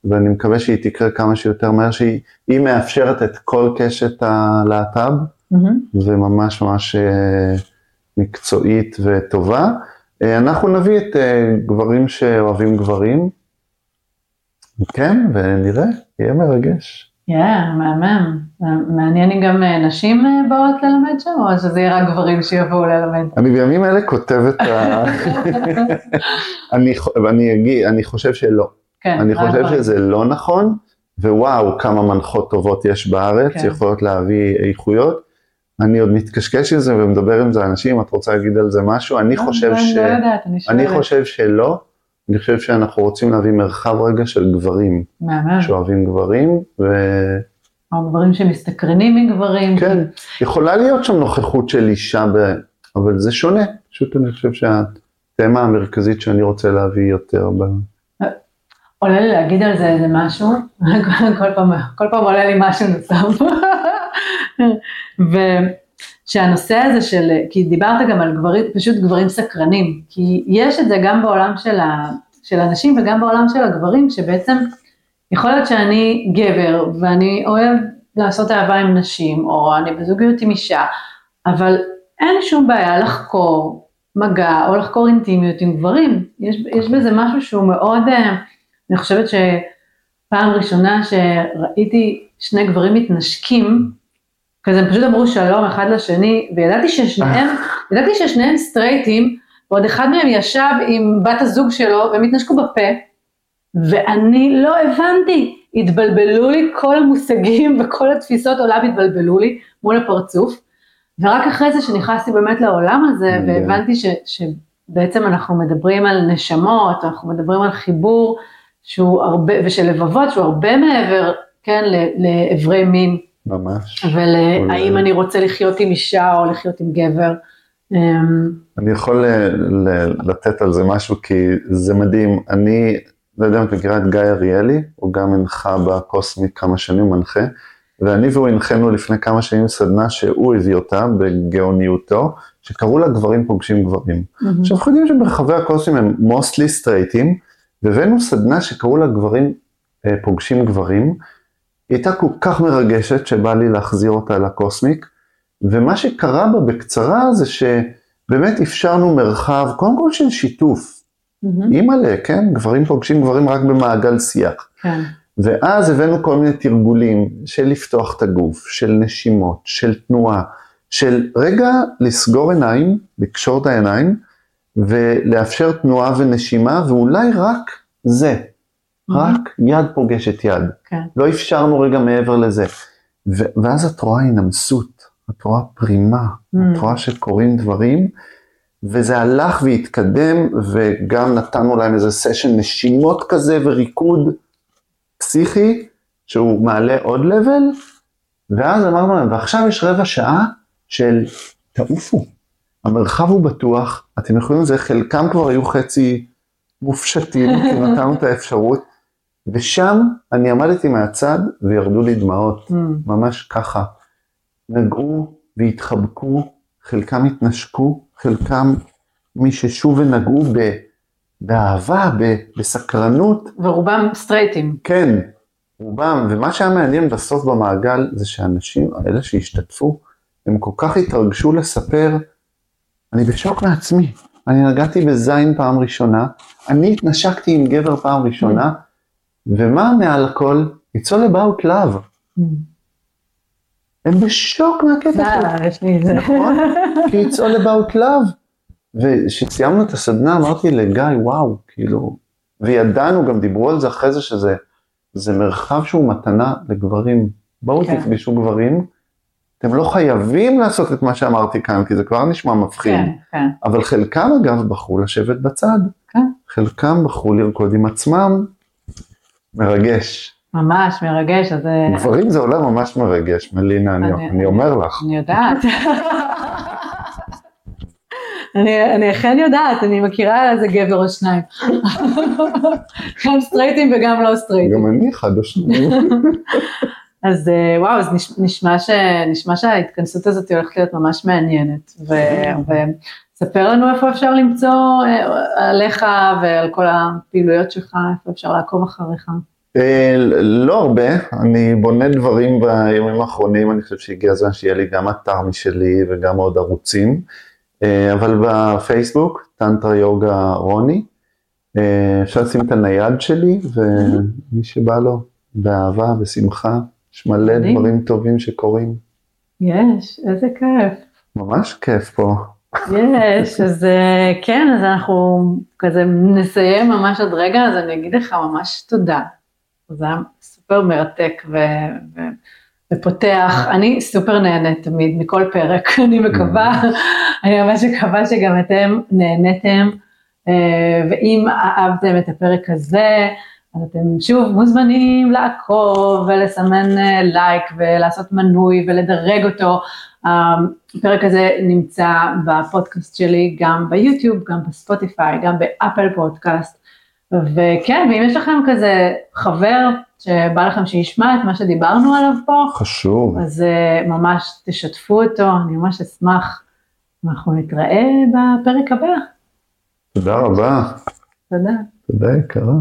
ואני מקווה שהיא תקרה כמה שיותר מהר, שהיא היא מאפשרת את כל קשת הלהט"ב, מהמם. וממש ממש אה, מקצועית וטובה. אה, אנחנו נביא את אה, גברים שאוהבים גברים, כן, ונראה, יהיה מרגש. כן, מהמם. מעניין אם גם נשים באות ללמד שם, או שזה יהיה רק גברים שיבואו ללמד. אני בימים אלה כותב את ה... אני, אני אני חושב שלא. כן, אני רק חושב גברים. שזה לא נכון, ווואו, כמה מנחות טובות יש בארץ, כן. יכולות להביא איכויות. אני עוד מתקשקש עם זה ומדבר עם זה אנשים, את רוצה להגיד על זה משהו? אני לא, חושב אני ש... לא יודעת, אני אני שואלת. חושב שלא. אני חושב שאנחנו רוצים להביא מרחב רגע של גברים מהמם. שאוהבים גברים, וכן, או גברים שמסתקרנים מגברים. יכולה להיות שם נוכחות של אישה, ב... אבל זה שונה. פשוט אני חושב שהתמה המרכזית שאני רוצה להביא יותר ב... עולה לי להגיד על זה איזה משהו, כל פעם, כל פעם עולה לי משהו נוסף. ושהנושא הזה של, כי דיברת גם על גברים, פשוט גברים סקרנים, כי יש את זה גם בעולם של, ה, של הנשים וגם בעולם של הגברים, שבעצם יכול להיות שאני גבר ואני אוהב לעשות אהבה עם נשים, או אני בזוגיות עם אישה, אבל אין שום בעיה לחקור מגע או לחקור אינטימיות עם גברים. יש, יש בזה משהו שהוא מאוד, אה, אני חושבת פעם ראשונה שראיתי שני גברים מתנשקים, כזה הם פשוט אמרו שלום אחד לשני, וידעתי ששניהם, ידעתי ששניהם סטרייטים, ועוד אחד מהם ישב עם בת הזוג שלו, והם התנשקו בפה, ואני לא הבנתי, התבלבלו לי כל המושגים וכל התפיסות עולם התבלבלו לי מול הפרצוף, ורק אחרי זה שנכנסתי באמת לעולם הזה, והבנתי ש, שבעצם אנחנו מדברים על נשמות, אנחנו מדברים על חיבור שהוא הרבה, ושל לבבות, שהוא הרבה מעבר, כן, לאיברי מין. ממש. ולהאם אני רוצה לחיות עם אישה או לחיות עם גבר. אמ, אני יכול לתת על זה משהו, כי זה מדהים. אני, לא יודע אם את מכירה את גיא אריאלי, הוא גם הנחה בקוסמי כמה שנים, מנחה, ואני והוא הנחינו לפני כמה שנים סדנה שהוא הביא אותה בגאוניותו, שקראו לה גברים פוגשים גברים. Mm-hmm. עכשיו, אנחנו יודעים שברחבי הקוסמים הם מוסטלי סטרייטים, והבאנו סדנה שקראו לה גברים אה, פוגשים גברים. היא הייתה כל כך מרגשת שבא לי להחזיר אותה לקוסמיק, ומה שקרה בה בקצרה זה שבאמת אפשרנו מרחב, קודם כל של שיתוף. אימא'לה, mm-hmm. כן? גברים פוגשים גברים רק במעגל שיח. כן. ואז הבאנו כל מיני תרגולים של לפתוח את הגוף, של נשימות, של תנועה, של רגע לסגור עיניים, לקשור את העיניים, ולאפשר תנועה ונשימה, ואולי רק זה, mm-hmm. רק יד פוגשת יד. כן. לא אפשרנו רגע מעבר לזה. ו- ואז את רואה הנמסות, את רואה פרימה, mm-hmm. את רואה שקורים דברים, וזה הלך והתקדם, וגם נתנו להם איזה סשן נשימות כזה וריקוד פסיכי, שהוא מעלה עוד לבל, ואז אמרנו להם, ועכשיו יש רבע שעה של תעופו. המרחב הוא בטוח, אתם יכולים לזה, חלקם כבר היו חצי מופשטים, כי נתנו את האפשרות, ושם אני עמדתי מהצד וירדו לי דמעות, mm. ממש ככה. נגעו והתחבקו, חלקם התנשקו, חלקם מיששו ונגעו ב, באהבה, ב, בסקרנות. ורובם סטרייטים. כן, רובם, ומה שהיה מעניין בסוף במעגל זה שאנשים, האלה שהשתתפו, הם כל כך התרגשו לספר אני בשוק מעצמי. אני נגעתי בזין פעם ראשונה, אני התנשקתי עם גבר פעם ראשונה, ומה מעל הכל? It's all about love. הם בשוק מהקטע הזה. יש לי את זה. נכון? כי it's all about love. וכשסיימנו את הסדנה אמרתי לגיא, וואו, כאילו, וידענו, גם דיברו על זה אחרי זה, שזה זה מרחב שהוא מתנה לגברים. בואו כן. תפגשו גברים. אתם לא חייבים לעשות את מה שאמרתי כאן, כי זה כבר נשמע מפחיד. כן, כן. אבל חלקם אגב בחרו לשבת בצד. כן. חלקם בחרו לרקוד עם עצמם. מרגש. ממש מרגש, אז... גברים זה עולם ממש מרגש, מלינה, אני, אני, אני אומר לך. אני יודעת. אני, אני אכן יודעת, אני מכירה איזה גבר או שניים. גם סטרייטים וגם לא סטרייטים. גם אני אחד או שניים. אז אה, וואו, אז נשמע, ש, נשמע שההתכנסות הזאת הולכת להיות ממש מעניינת, וספר לנו איפה אפשר למצוא אה, עליך ועל כל הפעילויות שלך, איפה אפשר לעקוב אחריך. אה, לא הרבה, אני בונה דברים בימים האחרונים, אני חושב שהגיע הזמן שיהיה לי גם אתר משלי וגם עוד ערוצים, אבל בפייסבוק, טנטרה יוגה רוני, אפשר לשים את הנייד שלי, ומי שבא לו, באהבה, בשמחה, יש מלא מדהים. דברים טובים שקורים. יש, איזה כיף. ממש כיף פה. יש, אז אה, כן, אז אנחנו כזה נסיים ממש עוד רגע, אז אני אגיד לך ממש תודה. זה היה סופר מרתק ו... ו... ופותח, אני סופר נהנית תמיד מכל פרק, אני מקווה, אני ממש מקווה שגם אתם נהניתם, אה, ואם אהבתם את הפרק הזה, אז אתם שוב מוזמנים לעקוב ולסמן לייק אה, ולעשות מנוי ולדרג אותו. הפרק הזה נמצא בפודקאסט שלי גם ביוטיוב, גם בספוטיפיי, גם באפל פודקאסט. וכן, ואם יש לכם כזה חבר שבא לכם שישמע את מה שדיברנו עליו פה, חשוב. אז uh, ממש תשתפו אותו, אני ממש אשמח. אנחנו נתראה בפרק הבא. תודה רבה. תודה. תודה יקרה.